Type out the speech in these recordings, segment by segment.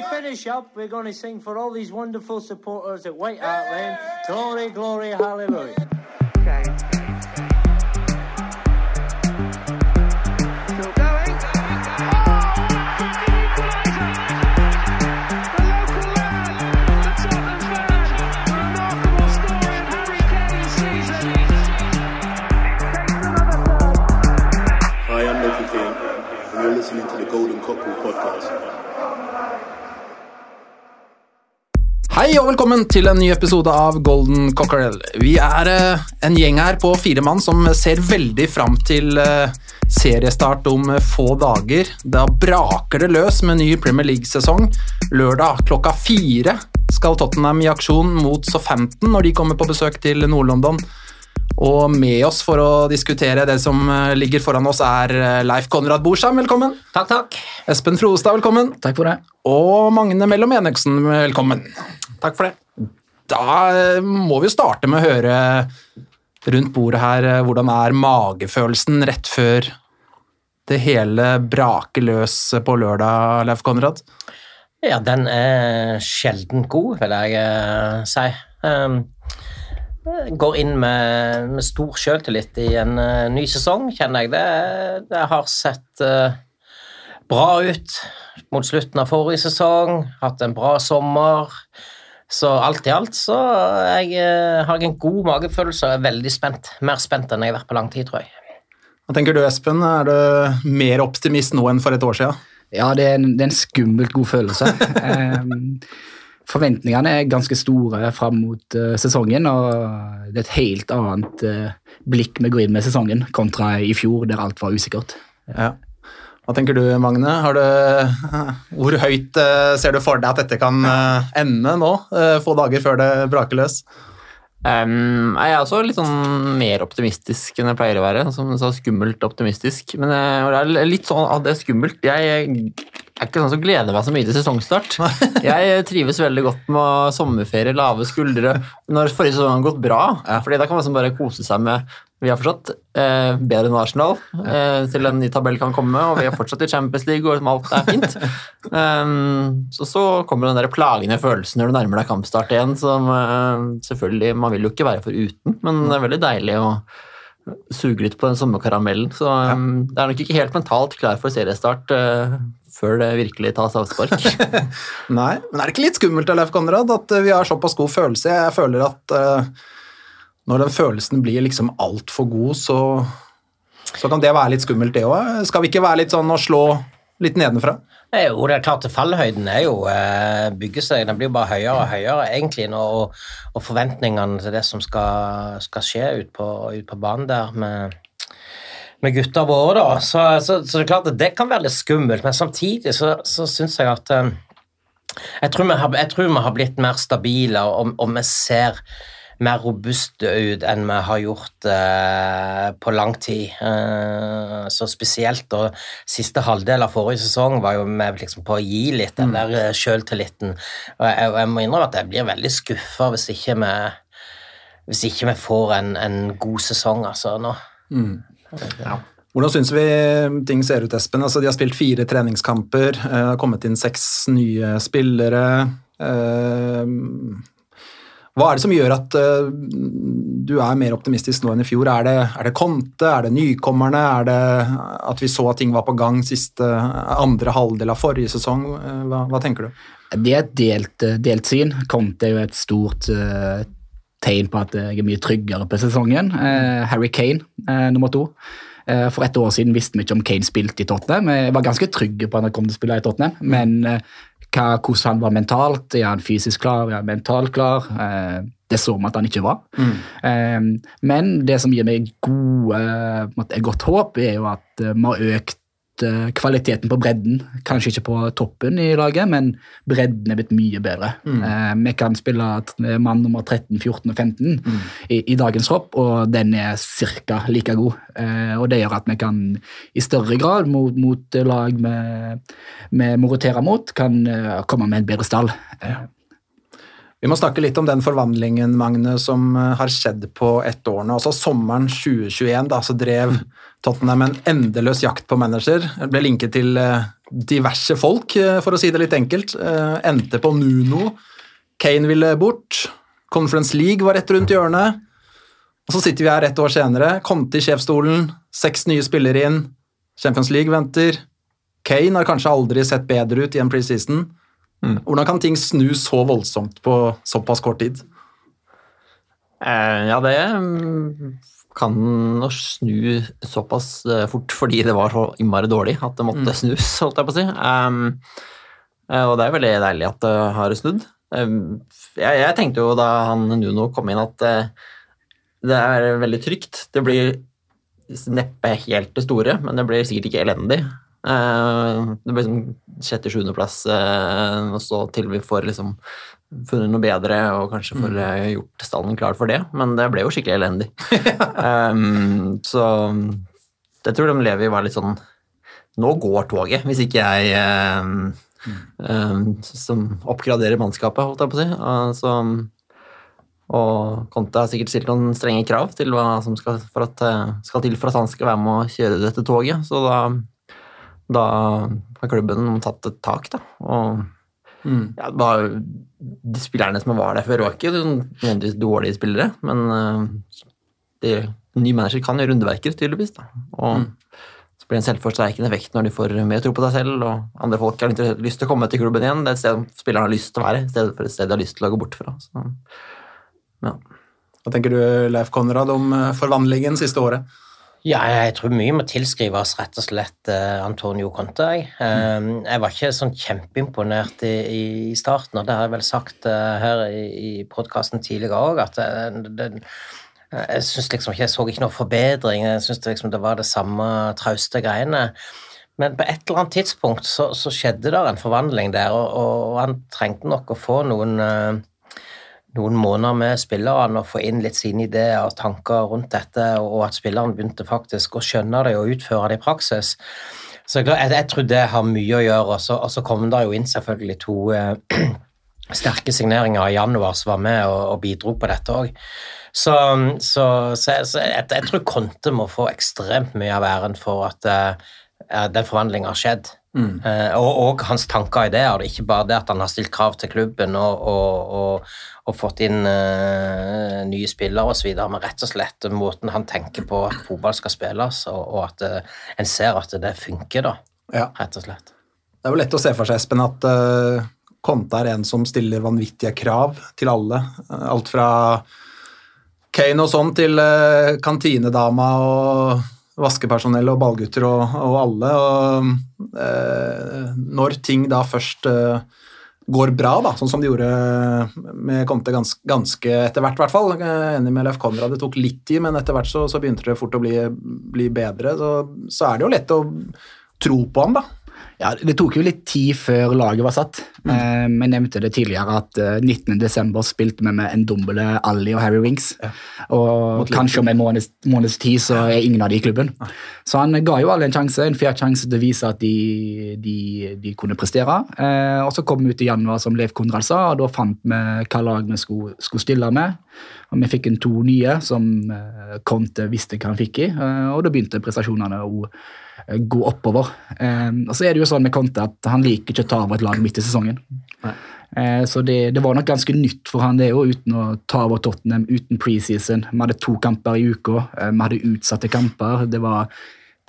to finish up, we're going to sing for all these wonderful supporters at White Hart Lane. Glory, glory, hallelujah. Okay. Still going. Hi, I'm Nicky King, and you're listening to the Golden Cockerel podcast. Hei og velkommen til en ny episode av Golden Cockerel. Vi er eh, en gjeng her på fire mann som ser veldig fram til eh, seriestart om eh, få dager. Da braker det løs med ny Premier League-sesong. Lørdag klokka fire skal Tottenham i aksjon mot Southampton når de kommer på besøk til Nord-London. Og med oss for å diskutere det som eh, ligger foran oss, er eh, Leif Konrad Borsheim, velkommen. Takk, takk. Espen Frostad, velkommen. Takk for det. Og Magne Mellom-Eneksen, velkommen. Takk for det. Da eh, må vi jo starte med å høre rundt bordet her hvordan er magefølelsen rett før det hele braker løs på lørdag, Leif Konrad? Ja, den er sjelden god, vil jeg si. Um, går inn med, med stor sjøltillit i en uh, ny sesong, kjenner jeg. Det, det har sett uh, bra ut mot slutten av forrige sesong, hatt en bra sommer. Så alt i alt så jeg, uh, har jeg en god magefølelse og er veldig spent. Mer spent enn jeg har vært på lang tid, tror jeg. Hva tenker du, Espen? Er du mer optimist nå enn for et år siden? Ja, det er en, det er en skummelt god følelse. Em, forventningene er ganske store fram mot uh, sesongen, og det er et helt annet uh, blikk vi går inn med sesongen kontra i fjor, der alt var usikkert. Ja. Hva tenker du, Magne? Har du, hvor høyt uh, ser du for deg at dette kan ende nå, få dager før det braker løs? Um, jeg er også litt sånn mer optimistisk enn jeg pleier å være. Som du sa, skummelt optimistisk. Men det er litt sånn at det er skummelt. Jeg er ikke sånn som gleder meg så mye til sesongstart. Jeg trives veldig godt med sommerferie, lave skuldre. Når forrige sesong har gått bra, fordi da kan man liksom bare kose seg med vi har fortsatt eh, bedre enn Arsenal eh, til en ny tabell kan komme, og vi er fortsatt i Champions League, og alt er fint. Um, så så kommer den der plagende følelsen når du nærmer deg kampstart igjen, som eh, selvfølgelig Man vil jo ikke være foruten, men det er veldig deilig å suge litt på den sommerkaramellen. Så um, det er nok ikke helt mentalt klar for seriestart uh, før det virkelig tas avspark. Nei, men er det ikke litt skummelt Leif Konrad, at eh, vi har såpass god følelse? Jeg føler at uh, når den følelsen blir liksom altfor god, så, så kan det være litt skummelt, det òg. Skal vi ikke være litt sånn å slå litt nedenfra? Jo det er klart at Fallhøyden er jo eh, bygger seg, den blir bare høyere og høyere egentlig nå, og, og forventningene til det som skal, skal skje ut på, ut på banen der med, med gutta våre, da. Så, så, så det er klart at det kan være litt skummelt, men samtidig så, så syns jeg at eh, jeg, tror har, jeg tror vi har blitt mer stabile, og, og vi ser mer robuste ut enn vi har gjort eh, på lang tid. Eh, så spesielt da siste halvdel av forrige sesong var jo vi liksom på å gi litt den der eh, sjøltilliten. Og jeg, jeg må innrømme at jeg blir veldig skuffa hvis ikke vi hvis ikke vi får en, en god sesong altså nå. Hvordan syns vi ting ser ut, Espen? Altså, de har spilt fire treningskamper, eh, det har kommet inn seks nye spillere. Hva er det som gjør at uh, du er mer optimistisk nå enn i fjor? Er det, er det Conte, er det nykommerne, er det at vi så at ting var på gang siste andre halvdel av forrige sesong? Eh, Hva, hva tenker du? Det er et delt, eh, delt syn. Conte er jo et stort uh, tegn på at jeg er mye tryggere på sesongen. Uh, Harry Kane, nummer to. For et år siden visste vi ikke om Kane spilte i Tottenham. Jeg var ganske trygge på at han kom til å spille i Tottenham, men hva, hvordan han var mentalt, er han fysisk klar, er han mentalt klar? Eh, det så vi at han ikke var. Eh, men det som gir meg gode, godt håp, er jo at eh, vi har økt kvaliteten på bredden. Kanskje ikke på toppen i laget, men bredden er blitt mye bedre. Eh, vi kan spille mann nummer 13, 14 og 15 i, i dagens hopp, og den er ca. like god. Eh, og det gjør at vi kan i større grad mot, mot lag vi roterer mot, kan eh, komme med en bedre stall. Eh, Vi må snakke litt om den forvandlingen Magne, som eh, har skjedd på ett år nå. Altså Sommeren 2021 da, så drev Tottenham en endeløs jakt på manager. Ble linket til eh, diverse folk, eh, for å si det litt enkelt. Endte på Nuno. Kane ville bort. Conference League var rett rundt hjørnet. Og så sitter vi her ett år senere. Conte i sjefsstolen. Seks nye spillere inn. Champions League venter. Kane har kanskje aldri sett bedre ut i en preseason. Hvordan kan ting snu så voldsomt på såpass kort tid? Eh, ja, det mm, kan å snu såpass eh, fort fordi det var så innmari dårlig at det måtte snus, holdt jeg på å si. Um, eh, og det er veldig deilig at det har snudd. Um, jeg, jeg tenkte jo da han Nuno kom inn at uh, det er veldig trygt. Det blir neppe helt det store, men det blir sikkert ikke elendig. Det blir liksom sjette-sjuendeplass, uh, og så til vi får liksom funnet noe bedre og kanskje får eh, gjort stallen klar for det, men det ble jo skikkelig elendig. um, så jeg tror de Levi var litt sånn Nå går toget, hvis ikke jeg um, um, som oppgraderer mannskapet, holdt jeg på å si. Uh, så, og Conte har sikkert stilt noen strenge krav til hva som skal, for at, skal til for at han skal være med å kjøre dette toget, så da, da har klubben tatt et tak, da. og ja, det var, de spillerne som var der før, var ikke nødvendigvis dårlige spillere, men uh, de, ny manager kan gjøre underverker, tydeligvis. Da. Og så blir det en selvforsterkende effekt når de får mer tro på seg selv, og andre folk har ikke lyst til å komme til klubben igjen. Det er et sted spillerne har lyst til å være, i stedet for et sted de har lyst til å gå bort fra. Så, ja. Hva tenker du, Leif Konrad, om eh, forvandlingen siste året? Ja, jeg tror mye må tilskrives rett og slett eh, Antonio Conte. Jeg, Eh, jeg var ikke sånn kjempeimponert i, i starten, og det har jeg vel sagt eh, her i, i podkasten tidligere òg, at det, jeg syns liksom ikke, jeg så ikke noe forbedring. Jeg syns liksom det var det samme trauste greiene. Men på et eller annet tidspunkt så, så skjedde det en forvandling der, og, og han trengte nok å få noen noen måneder med spillerne og få inn litt sine ideer og tanker rundt dette, og at spillerne begynte faktisk å skjønne det og utføre det i praksis. Så jeg, jeg, tror det har mye å gjøre, og så, og så kom det jo inn selvfølgelig to eh, sterke signeringer i januar som var med og, og bidro på dette òg. Så, så, så, jeg, så jeg, jeg, tror Konte må få ekstremt mye av æren for at eh, den forvandlinga har skjedd. Mm. Eh, og, og, hans tanker og ideer. Ikke bare det at han har stilt krav til klubben og, og, og fått inn uh, nye spillere osv., men rett og slett måten han tenker på at fotball skal spilles, og, at uh, en ser at det funker, da. Ja. Rett og slett. Det er jo lett å se for seg, Espen, at uh, Konte er en som stiller vanvittige krav til alle. Alt fra Kane og sånn til kantinedama og vaskepersonell og ballgutter og, og alle. Og eh, når ting da først eh, går bra, da, sånn som de gjorde med Conte ganske, ganske etter hvert, i hvert fall. Enig med Leif Konrad, det tok litt tid, men etter hvert så, så begynte det fort å bli, bli bedre. Så, så, er det jo lett å tro på ham, da. Ja, Det tok jo litt tid før laget var satt. Mm. Eh, jeg nevnte det tidligere at eh, 19.12. spilte vi med en dumble Ali og Harry Winks. Ja. Og Mot kanskje om en måneds, måneds, tid så er ingen av de i klubben. Ja. Så han ga jo alle en sjanse, en fair sjanse til å vise at de, de, de kunne prestere. Eh, og så kom vi ut i januar, som Leif Konrad sa, og da fant vi hva lag vi skulle, skulle stille med. Og Vi fikk en to nye som eh, Conte visste hva han fikk i, eh, og da begynte prestasjonene å Eh, gå oppover. Eh, og så er det jo sånn med Conte at han liker ikke å ta over et lag midt i sesongen. Eh, så det, det, var nok ganske nytt for han det jo, uten å ta over Tottenham uten preseason. Vi hadde to kamper i uka, eh, vi hadde utsatte kamper. Det var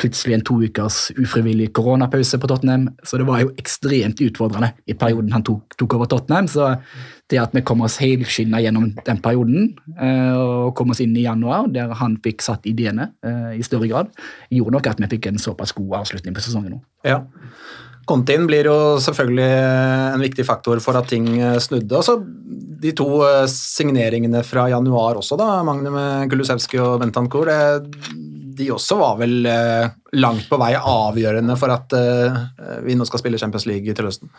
plutselig en to ukers ufrivillig koronapause på Tottenham. Så det var jo ekstremt utfordrende i perioden han tok, tok over Tottenham. Så det at vi kom oss helskinna gjennom den perioden eh, og kom oss inn i januar, der han fikk satt ideene eh, i større grad, gjorde nok at vi fikk en såpass god avslutning på sesongen nå. Ja. Kontin blir jo selvfølgelig en viktig faktor for at ting eh, snudde. Altså, de to signeringene fra januar også, da, Magne med Kulusevski og Bentancour, de også var vel langt på vei avgjørende for at vi nå skal spille Champions League til høsten.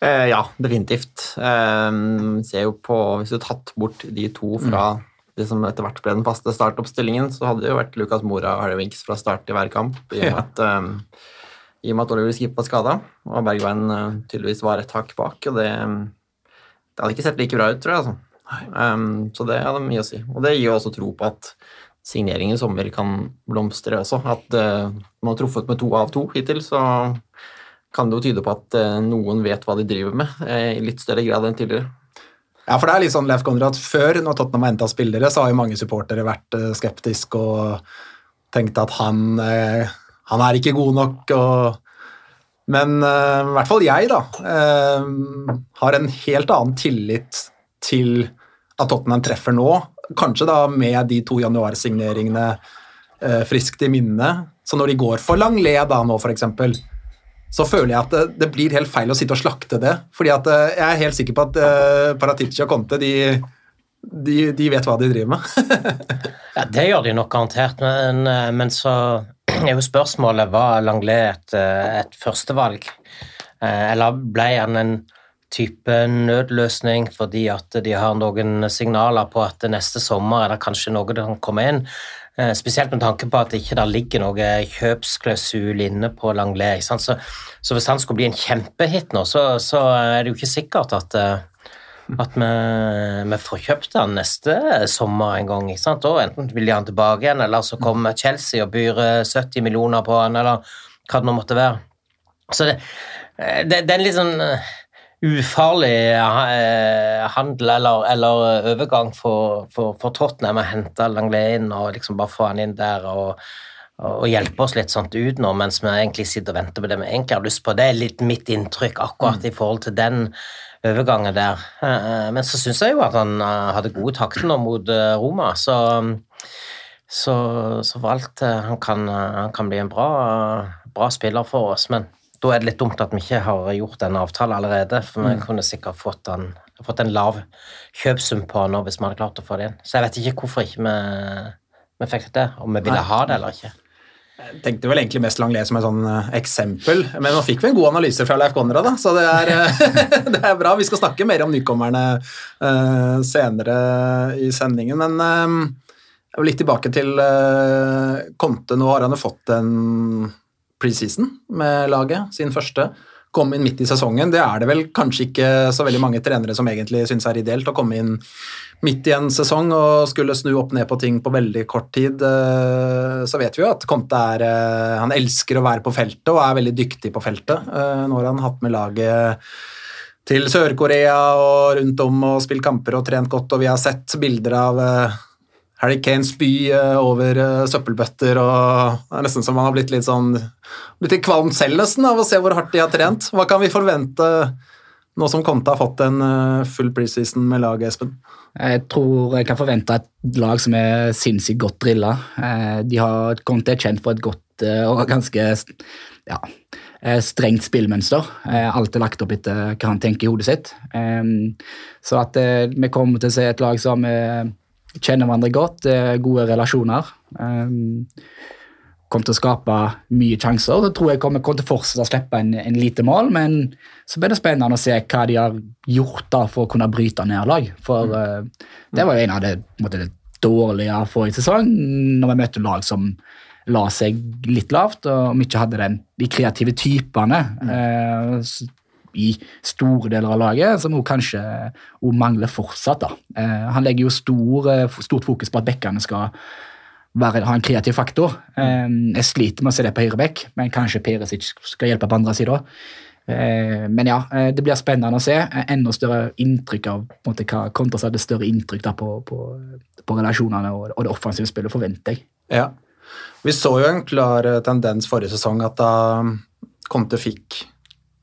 Eh, ja, definitivt. Eh, ser jo på, Hvis du hadde tatt bort de to fra mm. det som etter hvert ble den faste startoppstillingen, så hadde det jo vært Lucas Mora og Harry Winks fra start i hver kamp, i og med at, um, i og med at Oliver Skip var skada og Bergveien tydeligvis var et hakk bak. og det, det, hadde ikke sett like bra ut, tror jeg. Altså. Um, så det hadde mye å si. Og det gir jo også tro på at signeringen i sommer kan blomstre også. At uh, man har truffet med to av to hittil, så kan det jo tyde på at uh, noen vet hva de driver med, uh, i litt større grad enn tidligere. Ja, for det er litt sånn, Leif Konrad, Før, når Tottenham har henta spillere, så har jo mange supportere vært skeptiske og tenkt at han, han er ikke god nok. Og, men uh, i hvert fall jeg, da, uh, har en helt annen tillit til at Tottenham treffer nå. Kanskje da med de to januarsigneringene eh, friskt i minne. Så når de går for Langlais da nå, f.eks., så føler jeg at det, det blir helt feil å sitte og slakte det. fordi at eh, jeg er helt sikker på at eh, Paratici og Conte de, de, de vet hva de driver med. Ja, Det gjør de nok garantert, men, eh, men så er jo spørsmålet var Langlais et, eh, et førstevalg, eller ble han en type nødløsning fordi at de har noen signaler på at neste sommer er det kanskje noe som komme inn? Eh, Spesielt med tanke på at det ikke ligger noe kjøpsklausul inne på Langley. Så, så hvis han skulle bli en kjempehit nå, så, så er det jo ikke sikkert at eh, at vi, vi får kjøpt han neste sommer en gang. ikke sant? Og enten vil de ha han tilbake igjen, eller så kommer Chelsea og byr eh, 70 millioner på han, eller hva det nå måtte være. Så det, eh, det, det er en litt sånn eh, ufarlig eh, handel eller, eller overgang for, for, for Tottenham å hente Langlais inn og liksom bare få han inn der og, og hjelpe oss litt sånt ut nå, mens vi egentlig sitter og venter på det vi egentlig har lyst på. Det er litt mitt inntrykk akkurat i forhold til den overgangen der. Eh, Men så syns jeg jo at han eh, hadde gode takter nå mot eh, Roma, så så, så eh, han kan, eh, han kan bli en bra, bra spiller for oss. Men da er det litt dumt at vi ikke har gjort en avtale allerede, for vi kunne sikkert fått, han, fått en lav kjøpsum på den hvis vi hadde klart å få det inn. Så jeg vet ikke hvorfor ikke vi, vi fikk det, om vi ville Nei. ha det eller ikke. Jeg tenkte vel egentlig mest Langlais som et sånn eh, eksempel, men nå fikk vi en god analyse fra Leif Konrad, da, så det er, eh, det er bra. Vi skal snakke mer om nykommerne uh, senere i sendingen, men jeg vil litt tilbake til uh, Conte. Nå har han jo fått en preseason med laget, sin første. Kom inn midt i sesongen. Det er det vel kanskje ikke så veldig mange trenere som egentlig syns er ideelt å komme inn midt i en sesong og skulle snu opp ned på ting på veldig kort tid. Eh, Så vet vi jo at Conte er eh, Han elsker å være på feltet og er veldig dyktig på feltet. Eh, Nå har han hatt med laget til Sør-Korea og rundt om og spilt kamper og trent godt, og vi har sett bilder av Harry Kane spy eh, over eh, søppelbøtter, og det er nesten som han har blitt litt sånn blitt litt kvalm selv nesten av å se hvor hardt de har trent. Hva kan vi forvente nå som Conte har fått en eh, full preseason med laget, Espen? Jeg tror jeg kan forvente et lag som er sinnssykt godt drilla. De har Conte er kjent for et godt og ganske ja, strengt spillmønster. Alt er lagt opp etter hva han tenker i hodet sitt. Så at vi kommer til å se et lag som eh, kjenner hverandre godt, eh, gode relasjoner. Kom til å skape mye sjanser. Så tror jeg kommer, kom til å fortsette å slippe en, en lite mål, men så blir det spennende å se hva de har gjort da for å kunne bryte ned lag. For mm. det var jo en av det, måte, det dårlige forrige sesong, når vi møtte lag som la seg litt lavt, og om ikke hadde den, de kreative typene eh, s- i store deler av laget, som hun kanskje hun mangler fortsatt. da. Eh, han legger jo stor, eh, stort fokus på at bekkene skal være, ha en kreativ faktor. Eh, jeg sliter med å se det på høyrebekk, men kanskje Perisic skal hjelpe på andre sida. Eh, men ja, det blir spennende å se. Enda større inntrykk av på en måte, hva Kontas hadde større inntrykk da, på, på, på relasjonene og, og det offensive spillet, forventer jeg. Ja. Vi så jo en klar tendens forrige sesong at da Conte fikk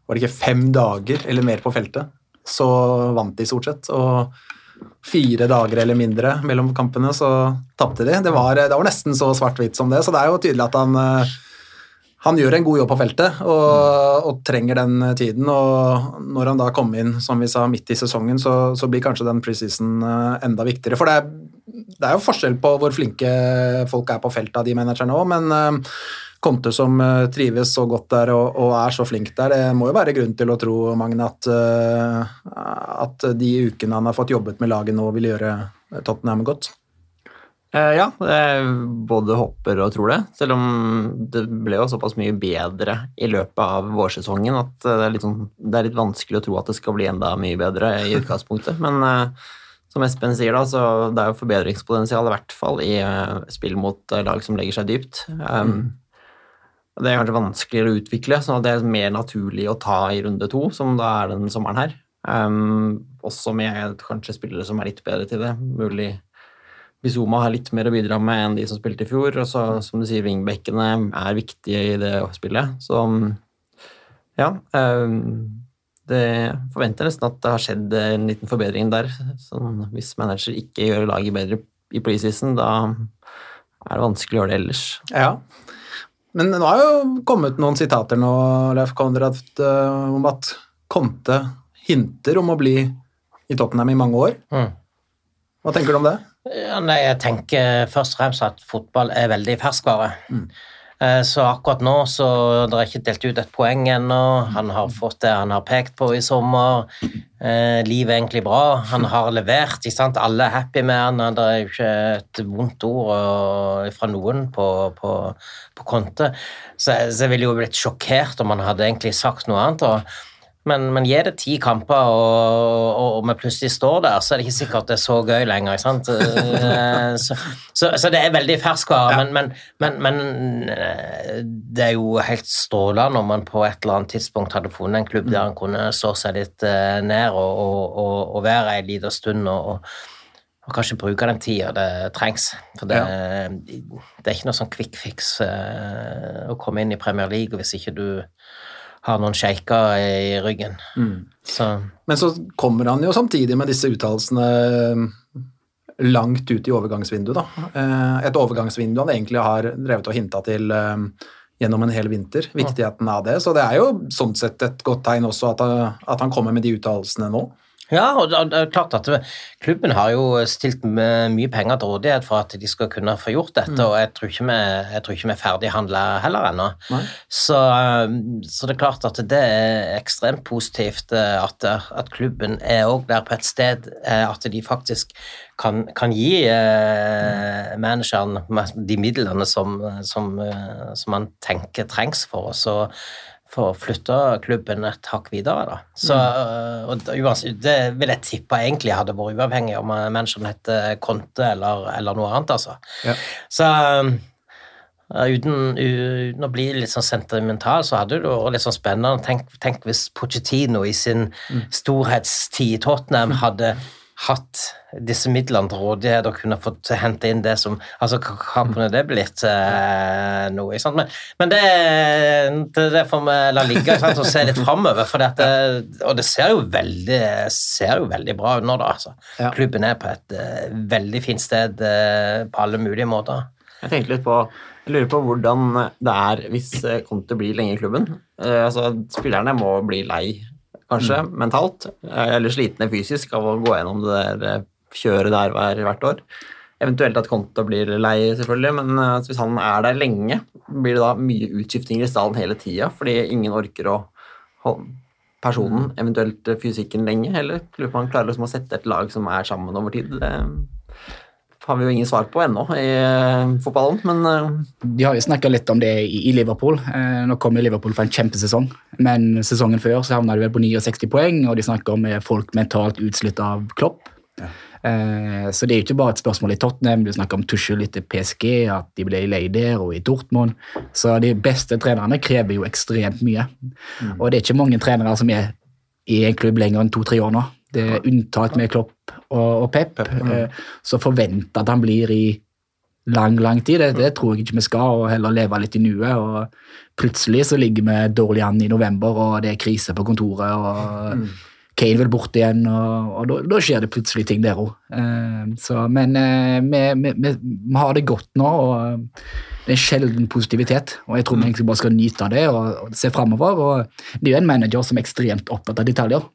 var det ikke fem dager eller mer på feltet, så vant de stort sett. Og fire dager eller mindre mellom kampene, så tapte de. Det var, det var nesten så svart-hvitt som det, så det er jo tydelig at han eh, han gjør en god jobb på feltet og, og trenger den tiden. og Når han da kom inn som vi sa, midt i sesongen, så, så blir kanskje den preseason eh, enda viktigere. For det er, det er jo forskjell på hvor flinke folk er på feltet av de managerne òg, men eh, Conte som eh, trives så godt der og, og er så flink der, det må jo være grunn til å tro, Magne, at, eh, at de ukene han har fått jobbet med laget nå, vil gjøre Tottenham godt. Eh, ja, jeg både håper og tror det. Selv om det ble jo såpass mye bedre i løpet av vårsesongen at eh, det er litt, sånn, det er litt vanskelig å tro at det skal bli enda mye bedre i utgangspunktet. Men eh, som Espen sier, da, så det er jo forbedringspotensial i hvert fall i eh, spill mot eh, lag som legger seg dypt. Um, Det er kanskje vanskeligere å utvikle, så det er mer naturlig å ta i runde to, som da er den sommeren her. Um, også med kanskje spillere som er litt bedre til det. Mulig Bizuma har litt mer å bidra med enn de som spilte i fjor. Og så, som du sier, wingbackene er viktige i det spillet. Så ja. Um, det forventer nesten at det har skjedd en liten forbedring der. Sånn, hvis manager ikke gjør laget bedre i preseason, da er det vanskelig å gjøre det ellers. Ja. Men det har jo kommet noen sitater nå, Leif Konrad, eh, om at Conte hinter om å bli i Tottenham i mange år. Mm. Hva tenker du om det? Ja, nei, jeg tenker først og fremst at fotball er veldig ferskvare. Eh, Så akkurat nå så det er ikke delt ut et poeng ennå. Han har fått det han har pekt på i sommer. Eh, livet er egentlig bra. Han har levert. ikke sant? Alle er happy med han. Det er jo ikke et vondt ord fra noen på, på, på kontet. Så, så jeg ville jo blitt sjokkert om han hadde egentlig sagt noe annet. og men, men gi det ti kamper, og, og, og vi plutselig står der, så er det ikke sikkert det er så gøy lenger. Eh, Så, så, så det er veldig ferskvare, men, men, men, men eh, det er jo helt strålende om man på et eller annet tidspunkt hadde funnet en klubb der han kunne slå seg litt eh, ned og, og, være en liten stund. og, og kanskje bruke den tida det trengs. For det, det er ikke noe sånn quick fix å komme inn i Premier League hvis ikke du har noen sjeiker i ryggen. Så Men så kommer han jo samtidig med disse uttalelsene langt ut i overgangsvinduet, da. Eh, Et overgangsvindu han egentlig har drevet og hinta til eh, gjennom en hel vinter. Viktigheten av det. Så det er jo sånn sett et godt tegn også at han kommer med de uttalelsene nå. Ja, og det er klart at klubben har jo stilt med mye penger til rådighet for at de skal kunne få gjort dette, og jeg tror ikke vi, jeg tror ikke vi er ferdighandla heller ennå. Så, um, så det er klart at det er ekstremt positivt eh, at, at klubben er òg der på et sted eh, at de faktisk kan, kan gi eh, manageren de midlene som, som, eh, som man tenker trengs for oss. Og, for å flytte klubben et hakk videre. Da. Så, øh, og det- uansett, det vil jeg tippe egentlig hadde vært uavhengig om manageren heter Conte eller, eller noe annet. Altså. Ja. Så øh, uten, uten å bli litt sånn sentimental, så hadde det vært litt sånn spennende. Tenk, tenk hvis Pochettino i sin storhetstid i Tottenham hadde hatt disse midlene til rådighet og kunne fått hente inn det som Altså, hva kunne det blitt eh, noe? Ikke sant? Men, men det, det, det får vi la ligge ikke sant? og se litt framover. Og det ser jo veldig, ser jo veldig bra ut nå, da. Altså. Ja. Klubben er på et eh, veldig fint sted eh, på alle mulige måter. Jeg tenkte litt på jeg lurer på hvordan det er hvis eh, Conte blir lenge i klubben. Eh, altså, spillerne må bli lei, kanskje, mentalt, eh, eller slitne fysisk av å gå gjennom det der eh, kjøret der hver, hvert år. Eventuelt at Conte blir lei, selvfølgelig, men eh, hvis han er der lenge, blir det da mye utskiftinger i stallen hele tida, fordi ingen orker å holde personen, eventuelt eh, fysikken, lenge, eller lurer på om han klarer liksom å sette et lag som er sammen over tid. Det har vi jo ingen svar på ennå i eh, fotballen, men eh, De har jo snakka litt om det i, Liverpool. Eh, nå kom jo Liverpool for en kjempesesong, men sesongen før så havna de vel på 69 poeng, og de snakker om eh, folk mentalt utslitt av Klopp. Ja. så det er jo ikke bare et spørsmål i Tottenham, du snakker om Tuchel litt i PSG, at de ble lei der, og i Dortmund. Så de beste trenerne krever jo ekstremt mye. Og det er ikke mange trenere som er i en klubb lenger enn to-tre år nå. Det er unntatt med Klopp og, og Pep, eh, så forvente at han blir i lang, lang tid. Det, det tror jeg ikke vi skal, og heller leve litt i nuet. og Plutselig så ligger vi dårlig an i november, og det er krise på kontoret. og Kane vil bort igjen, og, og da, da skjer det plutselig ting der òg. men eh, vi, vi, vi, vi har det godt nå, og det er sjelden positivitet. og Jeg tror vi egentlig bare skal nyte av det og, og se framover. Det er jo en manager som er ekstremt opptatt av detaljer.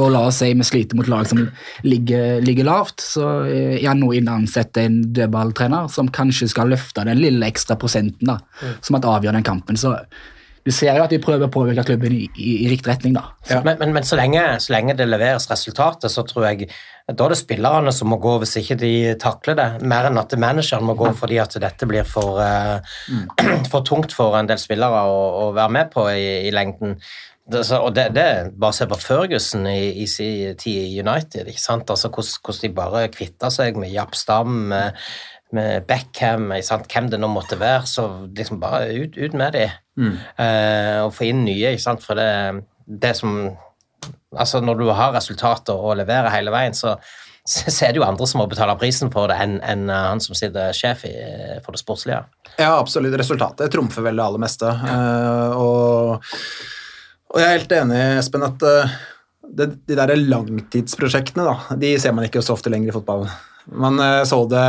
Og la oss si vi sliter mot lag som ligger, ligger lavt, så jeg er nå inne ansett en dødballtrener som kanskje skal løfte den lille ekstra prosenten da, som at avgjør den kampen. Så du ser jo at de prøver å påvirke klubben i, i, i riktig retning, da. Ja. Men, men, men så, lenge, så lenge det leveres resultater, så tror jeg da er det spillerne som må gå hvis ikke de takler det, mer enn at manageren må gå fordi at dette blir for, uh, for tungt for en del spillere å, å være med på i, i lengden. Det, så, og det, det Bare se på Ferguson i, i sin tid i United. ikke sant? Altså Hvordan, de bare kvitta seg med Japp Stam, med, med Beckham, ikke sant? hvem det nå måtte være, så liksom bare ut, ut med de. Mm. Eh, og få inn nye, ikke sant, for det, det som Altså, når du har resultater og leverer hele veien, så, så er det jo andre som må betale prisen for det, enn en eh, han som sitter sjef i, for det sportslige. Ja, absolutt. Resultatet trumfer vel det aller meste. Eh, og, og jeg er helt enig, Espen, at eh, det, de der langtidsprosjektene, da, de ser man ikke så ofte lenger i fotballen. Man eh, så det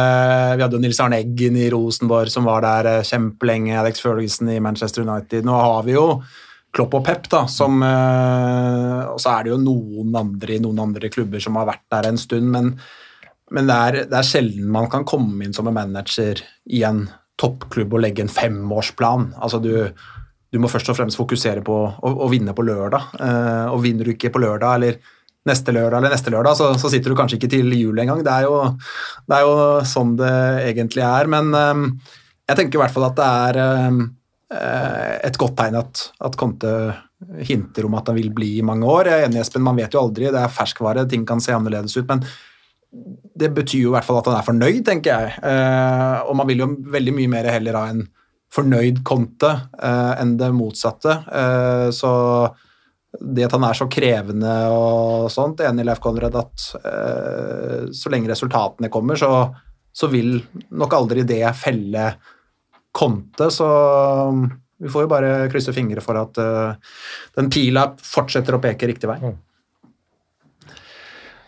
Vi hadde jo Nils Arne Eggen i Rosenborg som var der eh, kjempelenge. Alex Ferguson i Manchester United. Nå har vi jo Klopp og Pep, da, som Og så er det jo noen andre i noen andre klubber som har vært der en stund, men, men det, er, det er sjelden man kan komme inn som en manager i en toppklubb og legge en femårsplan. Altså du, du må først og fremst fokusere på å, å vinne på lørdag. Eh, og vinner du ikke på lørdag eller neste lørdag eller neste lørdag, så, så sitter du kanskje ikke til jul engang. Det det er jo sånn det egentlig er. Men eh, jeg tenker i hvert fall at det er eh, et godt tegn at, at Conte hinter om at han vil bli i mange år. Jeg er enig, Espen, man vet jo aldri. Det er ferskvare, ting kan se annerledes ut. men det betyr jo i hvert fall at han er fornøyd, tenker jeg. Eh, og man vil jo veldig mye mer heller ha en fornøyd Conte eh, enn det motsatte. Eh, så det at han er så krevende og sånt, enig i Leif Konrad at eh, så lenge resultatene kommer, så, så vil nok aldri det felle Conte, så vi får jo bare krysse fingre for at den pila fortsetter å peke riktig vei.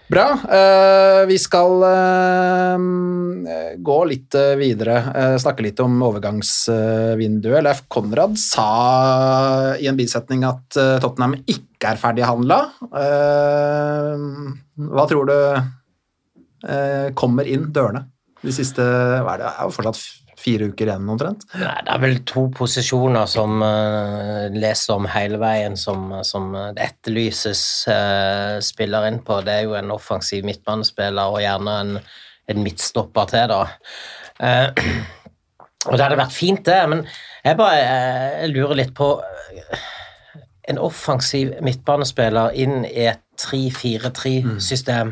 Bra. eh, vi skal eh, gå litt eh, videre, snakke litt om overgangsvinduet. Leif Konrad sa i en bisetning at Tottenham ikke er ferdighandla. Hva tror du kommer inn dørene de siste hva er det, det er jo fortsatt fire uker igjen omtrent? Nei, det er vel to posisjoner som uh, leser om hele veien, som, som det etterlyses uh, spiller inn på. Det er jo en offensiv midtbanespiller og gjerne en, en midtstopper til, da. Uh, og det hadde vært fint, det, men jeg bare jeg lurer litt på En offensiv midtbanespiller inn i et 3-4-3-system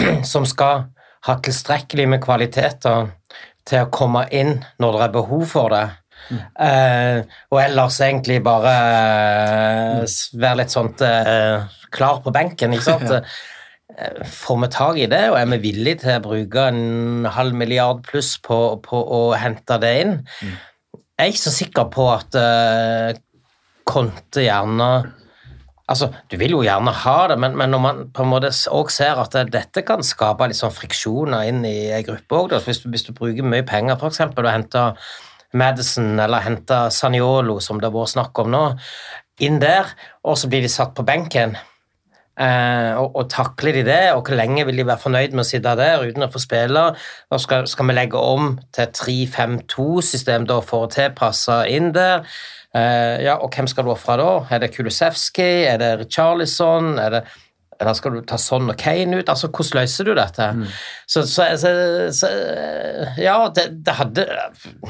som skal ha tilstrekkelig med kvaliteter til å komme inn når det er behov for det. Eh, og ellers egentlig bare uh, være litt sånn uh, klar på benken, ikke sant. Får vi tak i det, og er vi villige til å bruke en halv milliard pluss på, på å hente det inn? Jeg er ikke så sikker på at Conte gjerne Altså, Du vil jo gjerne ha det, men, men når man på en måte òg ser at dette kan skape litt sånn friksjoner inn i ei gruppe òg, hvis, hvis du bruker mye penger f.eks. og henter Madison eller henter Saniolo, som det har vært snakk om nå, inn der, og så blir de satt på benken. Eh, og, og takler de det, og hvor lenge vil de være fornøyd med å sitte der uten å få spille? Og skal, skal vi legge om til et 3-5-2-system da for å tilpasse inn der? Eh, ja, og hvem skal du ofre da? Er det Kulusevski? Er det Charlison? Er det eller skal du ta sånn og Kane ut? Altså, Hvordan løser du dette? Så, så, så, så Ja, det, det hadde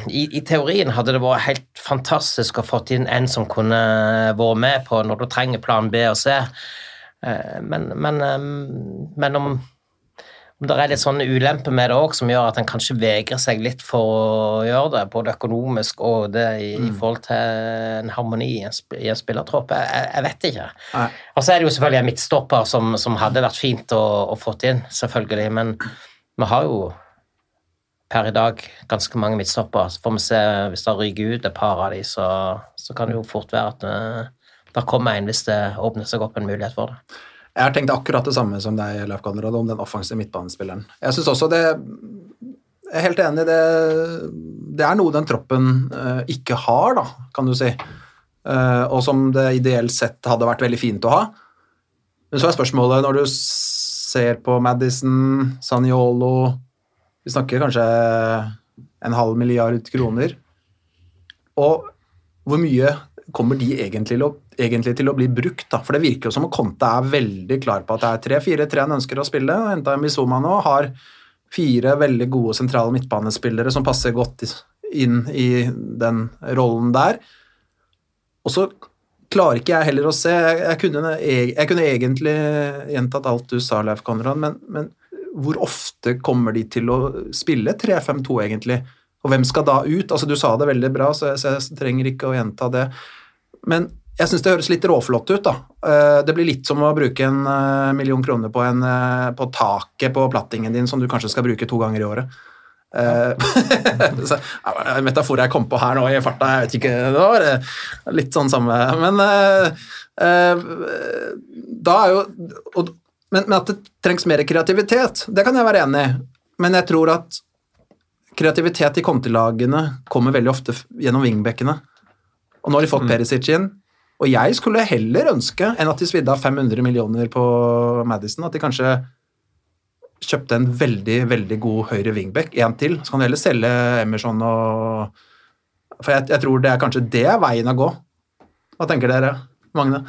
i, I teorien hadde det vært helt fantastisk å fått inn en som kunne vært med på når du trenger plan B og C. Eh, Men, men, eh, men om, om det er litt sånne ulemper med det òg, som gjør at en kanskje vegrer seg litt for å gjøre det, både økonomisk og det i, i forhold til en harmoni i en, i en spillertropp, jeg, jeg, vet ikke. Nei. Og så er det jo selvfølgelig en midtstopper som, som hadde vært fint å, å fått inn, selvfølgelig, men vi har jo per i dag ganske mange midtstoppere. Så får vi se hvis det ryker ut et par av de, så, så kan det jo fort være at det, det kommer en hvis det åpner seg opp en mulighet for det. Jeg har tenkt akkurat det samme som deg, Leif Konrad, om den offensive midtbanespilleren. Jeg synes også det Jeg er helt enig, i det, det er noe den troppen uh, ikke har, da, kan du si. Uh, og som det ideelt sett hadde vært veldig fint å ha. Men så er spørsmålet, når du ser på Madison, Saniolo Vi snakker kanskje en halv milliard kroner. Og hvor mye kommer de egentlig egentlig til å bli brukt? da? For det virker jo som om Conte er veldig klar på at det er 3-4-3 han ønsker å spille. Henta Mizuma nå, har fire veldig gode sentrale midtbanespillere som passer godt inn i den rollen der. Og så klarer ikke jeg heller å se Jeg, kunne, jeg kunne egentlig gjentatt alt du sa, Leif Konrad, men, men hvor ofte kommer de til å spille 3-5-2, egentlig? Og hvem skal da ut? Altså, Du sa det veldig bra, så jeg, trenger ikke å gjenta det. Men jeg syns det høres litt råflott ut. da. Eh, Det blir litt som å bruke en eh, million kroner på, en, eh, på taket på plattingen din som du kanskje skal bruke to ganger i året. Metaforer jeg kom på her nå i farta, jeg vet ikke Det var litt sånn samme Men da er jo men at det trengs mer kreativitet, det kan jeg være enig i. Men jeg tror at kreativitet i kontelagene kommer veldig ofte gjennom wingbackene. Og nå har de fått Perisic inn. Og jeg skulle heller ønske enn at de svidde av 500 millioner på Madison, at de kanskje kjøpte en veldig, veldig god høyre wingback, en til. Så kan de heller selge Emerson og For jeg, jeg tror det er kanskje det er veien å gå. Hva tenker dere, Magne?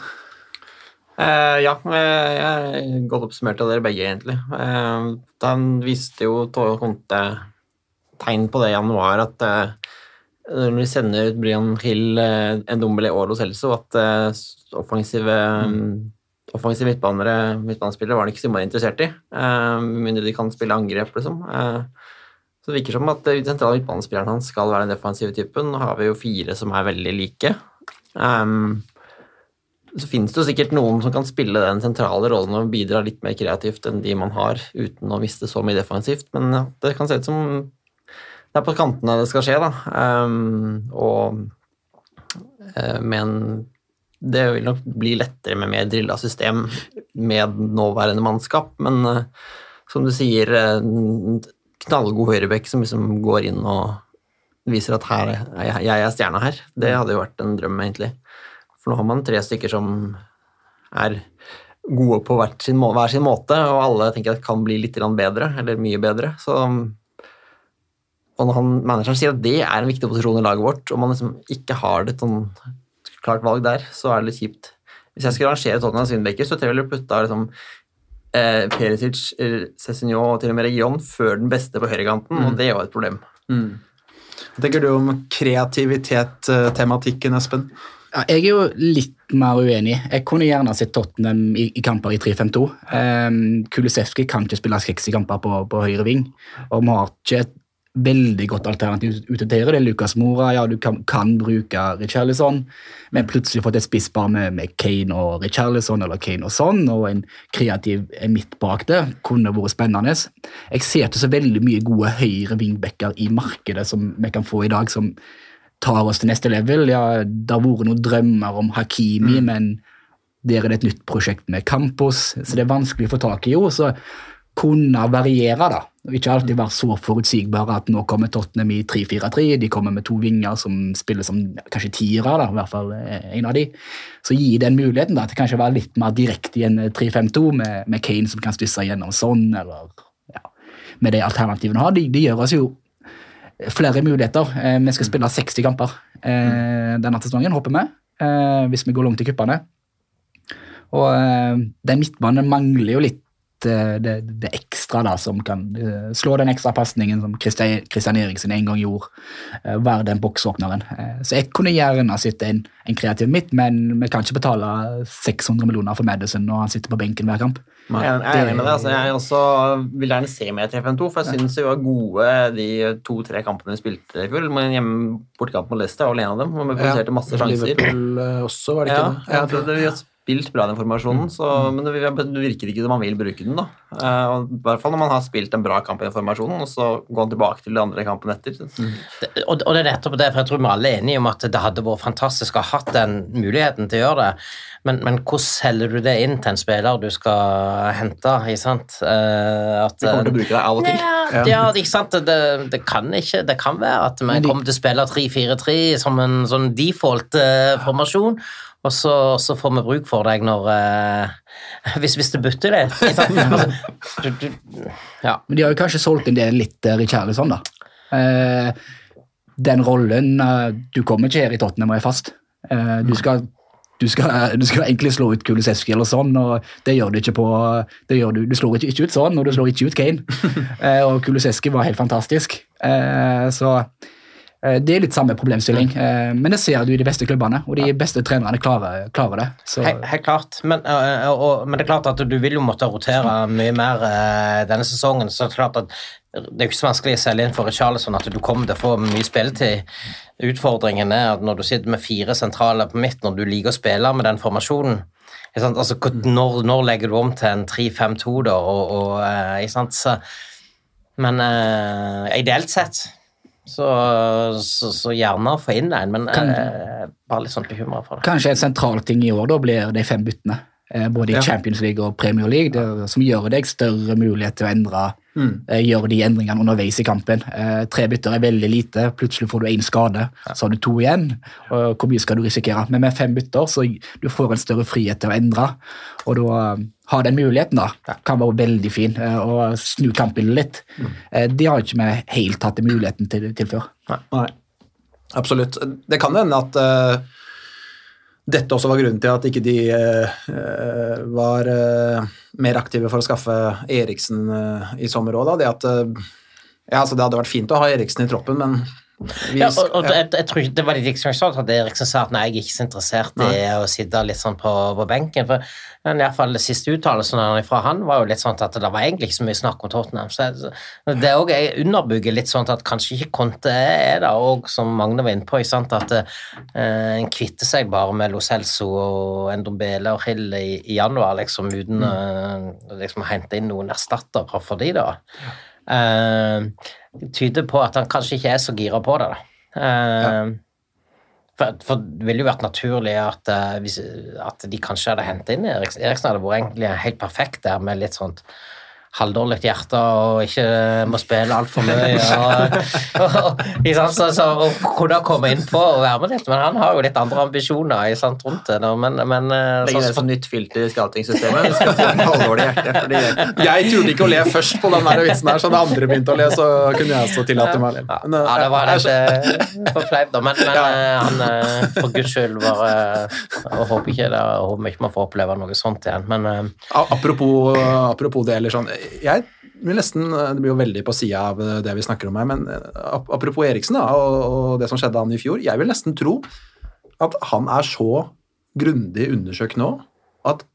Eh, ja, eh, jeg er godt oppsummert av dere begge, egentlig. Eh, den viste jo Tove Conte tegn på det i januar, at eh, når vi sender ut Brian Hill, eh, en Dombele og Lo Celso, at eh, offensive offensive midtbanere, midtbanespillere var han ikke så innmari interessert i, med mindre de kan spille angrep, liksom. Så det virker som at den sentrale midtbanespilleren hans skal være den defensive typen. Nå har vi jo fire som er veldig like. Um, så finnes det jo sikkert noen som kan spille den sentrale rollen og bidra litt mer kreativt enn de man har, uten å miste så mye defensivt, men det kan se ut som det er på kantene det skal skje, da. Um, og uh, men det vil nok bli lettere med mer drilla system med nåværende mannskap, men uh, som du sier, uh, knallgod høyrebekk som liksom går inn og viser at her, er jeg, jeg er stjerna her, det hadde jo vært en drøm, egentlig. For nå har man tre stykker som er gode på hvert sin, må- hver sin måte, og alle tenker at kan bli litt bedre, eller mye bedre. Så, og når han, manageren sier at det er en viktig posisjon i laget vårt, og man liksom ikke har det sånn klart valg der, så er det litt kjipt. Hvis jeg skulle rangere Tottenham windbacker, så tror jeg jeg ville putta liksom, eh, Perisic, Cézinho og til og med Region før den beste på høyrekanten, og det er jo et problem. Hva tenker du om kreativitet-tematikken, Espen? Ja, jeg er jo litt mer uenig. Jeg kunne gjerne sett Tottenham i, i kamper i 3-5-2. Um, Kulisevskij kan ikke spille 60 kamper på, på høyre ving, og vi har ikke et veldig godt alternativ ute til høyre. Det er Lucas Mora, ja, du kan, kan bruke Richarlison, men plutselig fått et spisspar med, med Kane og Richarlison, eller Kane og sånn, og en kreativ midt bak det, kunne vært spennende. Jeg ser ikke så veldig mye gode høyre wingbacker i markedet som vi kan få i dag, som tar oss til neste level. Ja, det har vært noen drømmer om Hakimi, men der er det et nytt prosjekt med Campos, så det er vanskelig å få tak i. Jo, så kunne variere, da. Og Ikke alltid være så forutsigbare at nå kommer Tottenham i 3-4-3, de kommer med to vinger som spiller som kanskje tiere, da, i hvert fall eh, en av de. Så gi den muligheten da, til kanskje å være litt mer direkte i en eh, 3-5-2 med, med Kane som kan stusse gjennom sånn, eller ja, med de alternativene har. De, de gjør oss jo flere muligheter. Eh, vi skal spille 60 kamper eh, denne sesongen, håper vi, eh, hvis vi går langt i kuppene. Og eh, den midtbanen mangler jo litt eh, det, det ekstra da, som kan uh, slå den ekstra pasningen som Christian, Christian Eriksen en gang gjorde. Uh, være den boksåpneren. Uh, så jeg kunne gjerne sett en, en kreativ midt, men vi kan ikke betale 600 millioner for Madison når han sitter på benken hver kamp. Jeg er jeg er enig med det. Altså, jeg også vil gjerne se mer 3-5-2, for jeg syns vi var gode de to-tre kampene vi spilte i fjor. Men hjemme bortekamp mot Leicester var vel en av dem, hvor vi produserte masse sjanser. Liverpool eh, også, var det Ja, ikke tror det, vi har spilt bra den formasjonen, så, men det, virker ikke som man vil bruke den. da. Eh, og I hvert fall når man har spilt en bra kamp i den formasjonen, og så går man tilbake til den andre kampen etter. Det- Og, og det er nettopp det, for jeg tror vi alle er enige om at det hadde vært fantastisk å ha hatt den muligheten til å gjøre det. Men, men hvordan selger du det inn til en spiller du skal hente? ikke sant? Eh, at, du kommer til å bruke det av og til. Ja, ja, ikke sant? Det, det, kan ikke, det kan være at vi kommer til å spille 3-4-3 som en sånn default-formasjon, og så, så får vi bruk for deg når uh, hvis, hvis det butter det. Altså, du, du, ja. Men de har jo kanskje solgt en del litt uh, sånn, da. Uh, den rollen uh, Du kommer ikke her i Tottenham og er fast. Eh, du, skal, du, skal, du skal egentlig slå ut Kulisevskij eller sånn, og det gjør du ikke på det gjør du, du slår ikke, ikke ut sånn, og du slår ikke ut Kane. Eh, og Kulisevskij var helt fantastisk. Eh, så Eh, Det er litt samme problemstilling, eh, men det ser du i de beste klubbene, og de beste trenerne klarer, klarer det. Så, Helt, helt klart. Men, øh, og, og, men det er klart at du vil jo måtte rotere mye mer denne sesongen. så Det er klart at det er ikke så vanskelig å selge inn for Richarlison at du kommer til å få mye spilletid. Utfordringen er at når du sitter med fire sentrale på midt, når du liker å spille med den formasjonen? Altså, når, når legger du om til en 3-5-2, da? Og, og, ikke sant? Så, men uh, ideelt sett så, så, så gjerne få inn en, men Kan- eh, bare litt sånn bekymra for det. Kanskje en sentral ting i år da blir de fem byttene, eh, både i Ja. Champions League og Premier League, det, som gjør deg større mulighet til å endre, Mm. eh, gjøre de endringene underveis i kampen. Eh, Tre bytter er veldig lite, plutselig får du én skade, så har du to igjen. og Hvor mye skal du risikere? Men med fem bytter så du får en større frihet til å endre, og da eh, ha den muligheten da, kan være veldig fin, å og snu kampbildet litt. De Det har ikke vi helt hatt muligheten til, til før. Nei, absolutt. Det kan hende at uh, dette også var grunnen til at ikke de eh, eh, var uh, mer aktive for å skaffe Eriksen eh, i sommer òg. Det, at, eh, ja, altså det hadde vært fint å ha Eriksen i troppen, men Ja, og, og ja. jeg, jeg tror ikke Det var litt liksom sånn at Eriksen sa at nei, jeg er ikke så interessert i å sitte litt sånn på, på benken. for i hvert fall Det siste uttalelsen fra han var jo litt sånn at det var egentlig ikke så mye snakk om Tottenham. så jeg- Det òg underbygger litt sånn at kanskje ikke Conte er det òg, som Magne var inne på. sant, At eh, en kvitter seg bare med Lo Celso og Endombele og Hill i, i januar, liksom uten eh, liksom, å hente inn noen erstattere for de da. Eh, tyder på at han kanskje ikke er så gira på det. da. Ja. for, for det ville jo vært naturlig at, eh, hvis, at de kanskje hadde hentet inn Eriksen. Eriksen hadde vært egentlig helt perfekt der med litt sånt halvdårlig hjerte og ikke må spille altfor mye. Og, og, ikke sant, så, så, og kunne komme innpå og være med litt, men han har jo litt andre ambisjoner sant, rundt det. Men, men eh, Legge det som nytt filter i scouting-systemet. Jeg turte ikke å le først på den der vitsen her, så da andre begynte å le, så kunne jeg også tillate meg å le. Ja, Men, eh, ja, det var litt eh, for da. Men, men han for guds skyld bare Jeg håper ikke det, jeg håper ikke man får oppleve noe sånt igjen. Men Apropos, apropos det, eller sånn Jeg vil nesten Det blir jo veldig på sida av det vi snakker om her, men eh, apropos Eriksen da, og, det som skjedde han i fjor Jeg vil nesten tro at han er så grundig undersøkt nå at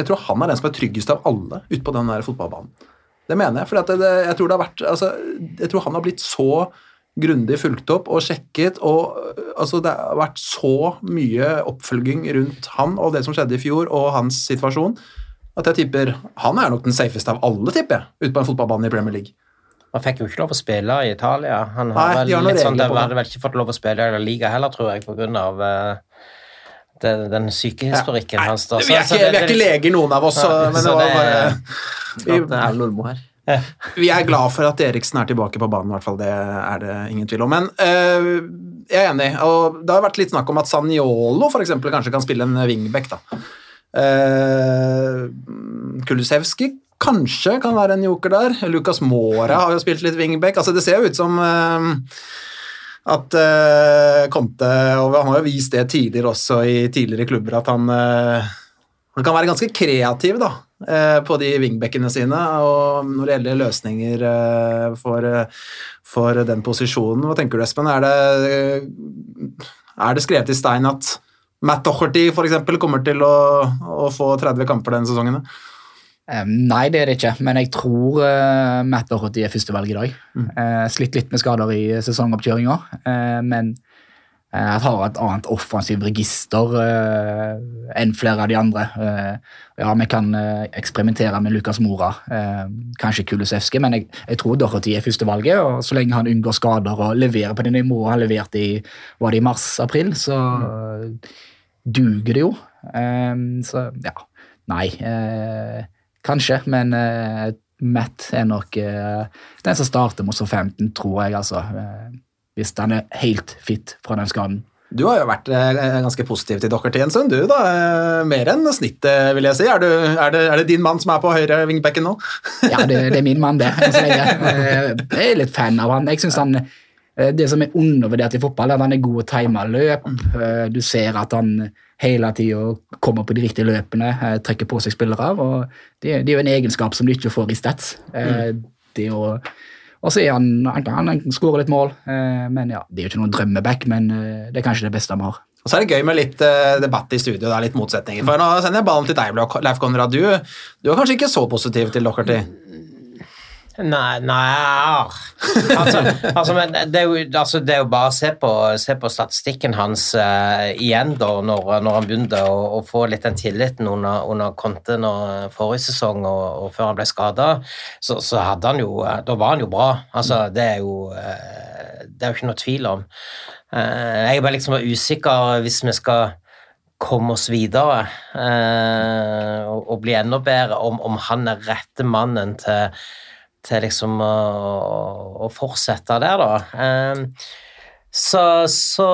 jeg tror han er den som er tryggest av alle ute på den der fotballbanen. Det mener jeg. For det, det, jeg, tror vært, altså, jeg tror han har blitt så grundig fulgt opp og sjekket, og altså, det har vært så mye oppfølging rundt han og det som skjedde i fjor, og hans situasjon, at jeg tipper han er nok den safeste av alle, tipper jeg, ute på en fotballbane i Premier League. han fikk jo ikke lov å spille i Italia. Han Nei, har vel har noen litt sånn, det hadde vel ikke fått lov å spille i La Liga heller, tror jeg, på grunn av eh, den, den sykehistorikken ja. hans. da. vi, er ikke, det- vi er ikke leger, noen av oss, så, Ja, men det var bare vi, det er Lormo her. Vi er glad for at Eriksen er tilbake på banen, i hvert fall. Det er det ingen tvil om. Men øh, jeg er enig. og Det har vært litt snakk om at Saniolo for eksempel, kanskje kan spille en wingback. da. Uh, Kulusevski kanskje kan være en joker der. Lukas Mora har jo spilt litt wingback. altså Det ser jo ut som øh, at øh, Conte og Han har jo vist det tidligere også i tidligere klubber, at han øh, han kan være ganske kreativ da, eh, på de wingbackene sine, og når det gjelder løsninger eh, for, eh, for den posisjonen. Hva tenker du, Espen? Er det, er det skrevet i stein at Matt Docherty eksempel, kommer til å, å få 30 kamper denne sesongen? Nei, det er det ikke, men jeg tror uh, Matt Doherty er førstevalg i dag. Eh, slitt litt med skader i sesongoppkjøringa, uh, men jeg har et annet offensivt register eh, enn flere av de andre. Eh, ja, vi kan eh, eksperimentere med Lukas Mora, kanskje Kulusevski, men jeg, jeg tror Doherty er førstevalget, og så lenge han unngår skader og leverer på det nivået han leverte i, var det i mars-april, så eh, duger det jo. Eh, så ja, nei. eh, Kanskje, men eh, Matt er nok eh, den som starter mot 15, tror jeg, altså. hvis den er helt fit fra den skaden. Du har jo vært ganske positiv til Docherty en stund, du da. Mer enn snittet, vil jeg si. Er, du, er, det, er det din mann som er på høyre vingbekken nå? Ja, det, det er min mann, det. Jeg er litt fan av han. Jeg synes han Det som er undervurdert i fotball, er at han er god å time løp. Eh, Du ser at han hele tida kommer på de riktige løpene, eh, trekker på seg spillere. og Det, det er jo en egenskap som du ikke får i Stats. Eh, Det å, Og så er han, han, kan- han skårer litt mål, eh, men ja, det er jo ikke noen drømmeback, men eh, det er kanskje det beste vi har. Og så er det gøy med litt eh, debatt i studio, det er litt motsetninger. For nå sender jeg ballen til deg, Leif Konrad. Du, du er kanskje ikke så positiv til Docherty? Nei, nei altså, altså, men det, er jo, altså, det er jo bare å se på, se på statistikken hans uh, igjen, da, når, når han begynte å, å få litt den tilliten under, under Conte når, forrige sesong og, og før han ble skada. Så, så hadde han jo eh, Da var han jo bra. Altså, det er jo uh, Det er jo ikke noe tvil om. Uh, Jeg er bare liksom usikker hvis vi skal komme oss videre eh, og, og bli enda bedre, om, om han er rette mannen til til liksom å, å fortsette der, da. Ehm, så, så,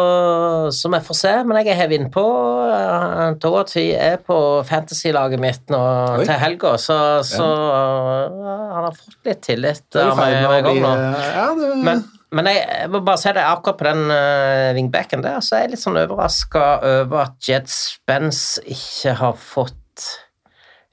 så vi får se, men jeg er hevet innpå. Uh, Dorothy er på fantasy-laget mitt nå Oi. til helga, så, så ja. han har fått litt tillit er av ferd meg med gang nå. eh, Ja, Men, men jeg må bare si det, akkurat på den uh, wingbacken der, så er jeg litt sånn overraska over at Jed Spence ikke har fått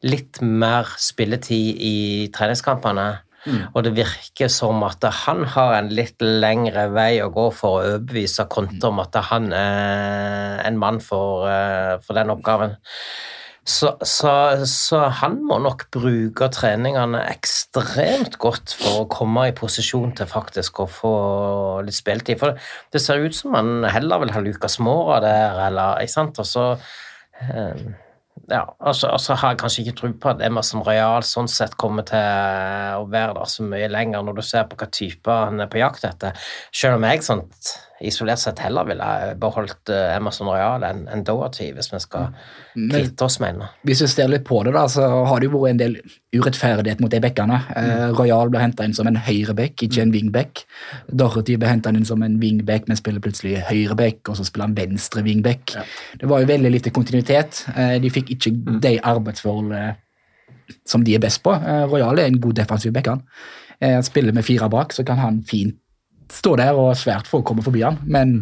litt mer spilletid i treningskampene. Og det virker som at han har en litt lengre vei å gå for å overbevise Konte om at han er en mann for, eh, for den oppgaven. Så, så, så han må nok bruke treningene ekstremt godt for å komme i posisjon til faktisk å få litt spilletid. For det ser ut som han heller vil ha Lucas Mora der, eller ikke sant, og så eh, ja, altså, altså har jeg kanskje ikke tro på at Emerson Royal sånn sett kommer til å være der så mye lenger når du ser på hva type han er på jakt etter. Selv om jeg sånn isolert sett heller ville beholdt eh, Emerson Royal enn en Doherty, hvis vi skal kvitte oss med en. hvis vi ser litt på det, da, så har det jo vært en del urettferdighet mot de bekkene. Eh, Royal ble henta inn som en høyreback, ikke en wingback. Dorothy ble henta inn som en wingback, men spiller plutselig høyreback, og så spiller han venstre wingback. Det var jo veldig lite kontinuitet. Eh, de fikk ikke de arbeidsforholdene som de er best på. Eh, Royal er en god defensiv back, han. Eh, spiller med fire bak, så kan han fint stå der, og svært få kommer forbi han. Men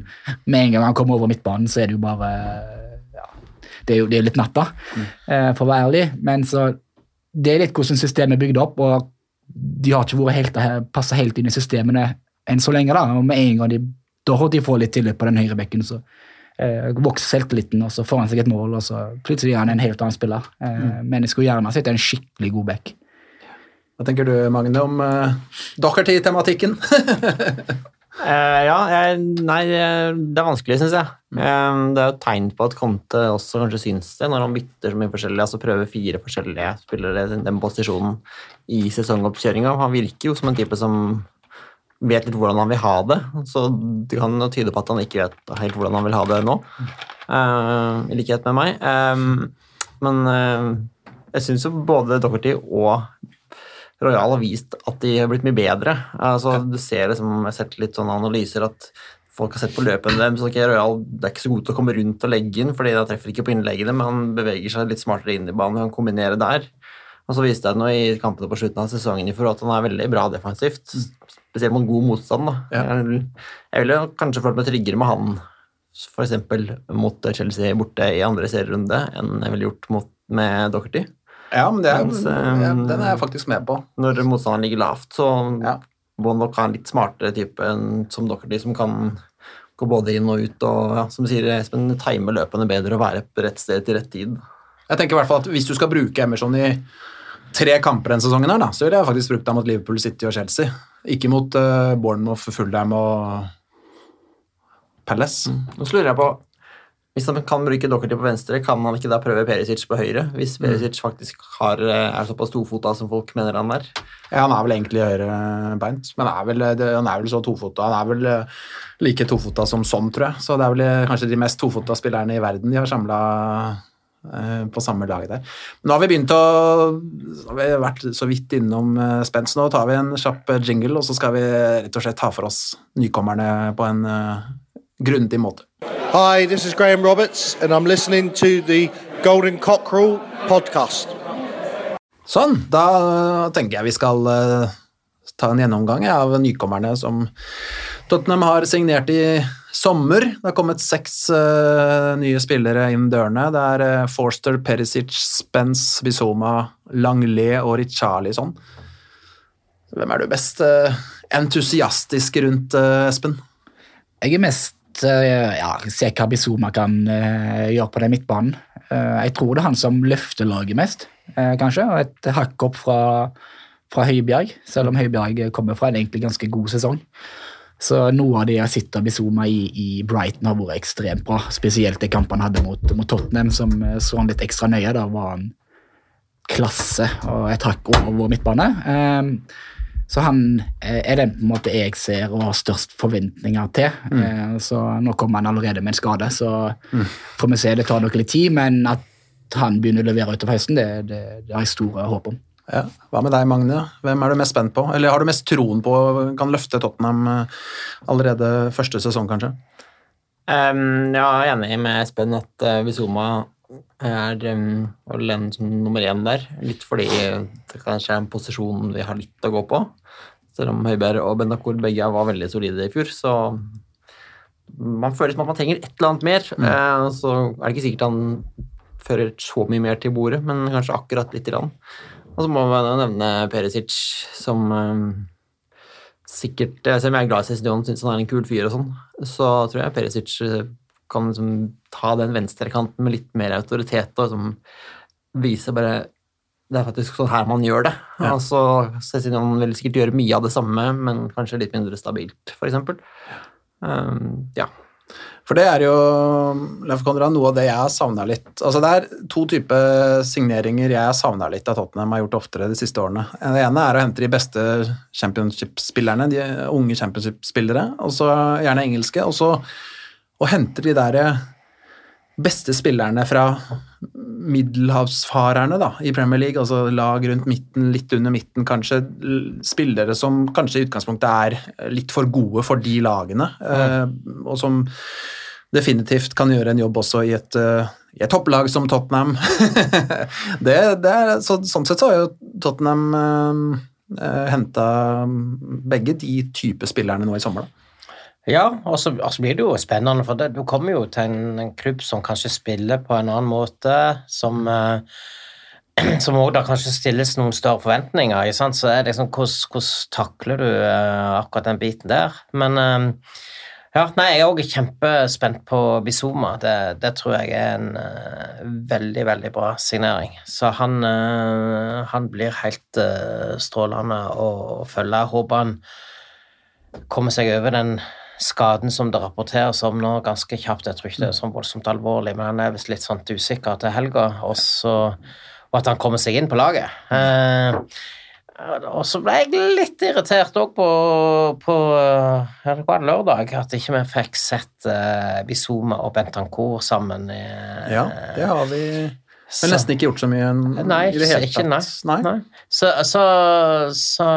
med en gang han kommer over midtbanen, så er det jo bare ja, det er jo det er litt natta, mm. for å være ærlig. Men så det er litt hvordan systemet er bygd opp, og de har ikke vært helt, passa helt inn i systemene enn så lenge. da, og Med en gang de da har de får litt tillit på den høyre bekken, så eh, vokser selvtilliten, og så får han seg et mål, og så plutselig er han en helt annen spiller. Eh, Men jeg skulle gjerne sett en skikkelig god back. Hva tenker du, Magne, om uh, Docherty-tematikken? uh, ja, jeg, nei, eh, det er vanskelig, syns jeg. Um, det er jo et tegn på at Conte også kanskje syns det, når han bytter så mye forskjellig, altså prøver fire forskjellige spillere i den posisjonen i sesongoppkjøringa. Han virker jo som en type som vet litt hvordan han vil ha det, så det kan tyde på at han ikke vet helt hvordan han vil ha det nå, uh, i likhet med meg. Um, men uh, jeg syns jo både Docherty og Royal har vist at de har blitt mye bedre. Altså, du ser liksom, Jeg har sett litt sånne analyser at folk har sett på løpene så okay, Royal det er ikke så god til å komme rundt og legge inn, fordi da treffer ikke på innleggene, men han beveger seg litt smartere inn i banen, han kombinerer der. Og så viste jeg nå i kampene på slutten av sesongen i forhold at han er veldig bra defensivt, spesielt mot god motstand. Ja. Jeg, jeg ville kanskje følt meg tryggere med han f.eks. mot Chelsea borte i andre serierunde enn jeg ville gjort mot, med Docherty. Ja, men det er, Mens, um, den er jeg faktisk med på. Når motstanderen ligger lavt, så Ja. må han nok ha en litt smartere type enn som Docherty, som kan gå både inn og ut og, ja, som sier Espen, time løpene bedre og være på rett sted til rett tid. Jeg tenker i hvert fall at Hvis du skal bruke Emerson i tre kamper denne sesongen, her, da, så ville jeg faktisk brukt ham mot Liverpool City og Chelsea. Ikke mot uh, Bournemouth, Fulham og Palace. Nå så lurer jeg på Hvis han kan bruke Dockerty på venstre, kan han ikke da prøve Perisic på høyre? Hvis Perisic faktisk har, eh, er såpass tofota som folk mener han er? Ja, Han er vel egentlig høyrebeint, men er vel, han er vel så tofota. Han er vel eh, like tofota som sånn, tror jeg. Så det er vel eh, kanskje de mest tofota spillerne i verden de har samla på samme lag der. Nå har vi begynt å har vi vært så vidt innom uh, Spence. Nå tar vi en kjapp eh, jingle, og så skal vi rett og slett ta for oss nykommerne på en eh, grundig måte. Hi, this is Graham Roberts, and I'm listening to the Golden Cockerel podcast. Sånn, da tenker jeg vi skal eh, ta en gjennomgang av nykommerne som Tottenham har signert i sommer. Det har kommet seks uh, nye spillere inn dørene. Det er uh, Forster, Perisic, Spence, Bizoma, Langley og Richarlison. Hvem er du best uh, entusiastisk rundt, Espen? Jeg er mest eh, ja, se hva Bizuma kan eh, gjøre på den midtbanen. Eh, jeg tror det er han som løfter laget mest, eh, kanskje. og Et hakk opp fra, fra Høibjerg, selv om Høibjerg kommer fra en egentlig ganske god sesong. Så noe av det jeg sitter og Bizuma i, i Brighton har vært ekstremt bra. Spesielt det kampene han hadde mot, mot Tottenham, som eh, så han litt ekstra nøye. Da var han klasse og et hakk over vår midtbane. Ehm, så han eh, er den på en måte jeg ser og har størst forventninger til. Mm. Så nå kommer han allerede med en skade, så får vi se. Det tar nok litt tid, men at han begynner å levere utover høsten, det, det, det har jeg store håp om. Ja. Hva med deg, Magne? Hvem er du mest spent på? Eller har du mest troen på kan løfte Tottenham eh, allerede første sesong, kanskje? Um, ja, jeg er enig med Espen at uh, Bizuma er um, å en som nummer én der. Litt fordi det kanskje er en posisjon vi har litt å gå på. Selv om Høibjerg og Bendakour begge var veldig solide i fjor, så man føler som at man trenger et eller annet mer. Eh, så er det ikke sikkert han fører så mye mer til bordet, men kanskje akkurat lite grann. Og så må man nevne Perisic, som eh, sikkert Selv om jeg er glad i Cézanne, syns han er en kul fyr og sånn, så tror jeg Perisic eh, kan liksom ta den venstrekanten med litt mer autoritet og liksom vise bare Det er faktisk sånn her man gjør det. Altså, Cézanne vil sikkert gjøre mye av det samme, men kanskje litt mindre stabilt, f.eks. Um, ja. For det er jo Leif Konrad, noe av det jeg har savna litt. Altså Det er to typer signeringer jeg har savna litt at Tottenham har gjort oftere de siste årene. Det ene er å hente de beste championship-spillerne, de unge championship-spillere, og så gjerne engelske. Og så å hente de der beste spillerne fra middelhavsfarerne da, i Premier League, altså lag rundt midten, litt under midten, kanskje spillere som kanskje i utgangspunktet er litt for gode for de lagene, mm. og som definitivt kan gjøre en jobb også i et, eh, i et topplag som Tottenham. det, det er, så, sånn sett så har jo Tottenham eh, eh, henta begge de type spillerne nå i sommer. Da. Ja, og så blir det jo spennende, for det, du kommer jo til en, en klubb som kanskje spiller på en annen måte, som eh, som òg da kanskje stilles noen større forventninger. Så er det liksom, hvordan, hvordan takler du eh, akkurat den biten der? Men eh, ja, nei, jeg er òg kjempespent på Bizuma. Det, det tror jeg er en eh, veldig, veldig bra signering. Så han, eh, han blir helt eh, strålende å, å følge. Håper han kommer seg over den skaden som det rapporteres om nå ganske kjapt. Jeg tror ikke det er sånn voldsomt alvorlig, men han er visst litt sånn usikker til helga. Også, og at han kommer seg inn på laget. Eh, og så ble jeg litt irritert òg på, på ja, det var lørdag, at ikke vi fikk sett eh, Bizuma og Bentancour sammen. I, Ja, det har vi så- har nesten ikke gjort så mye Nei, i det hele ikke, nei. tatt. Nei. nei. Så, så, så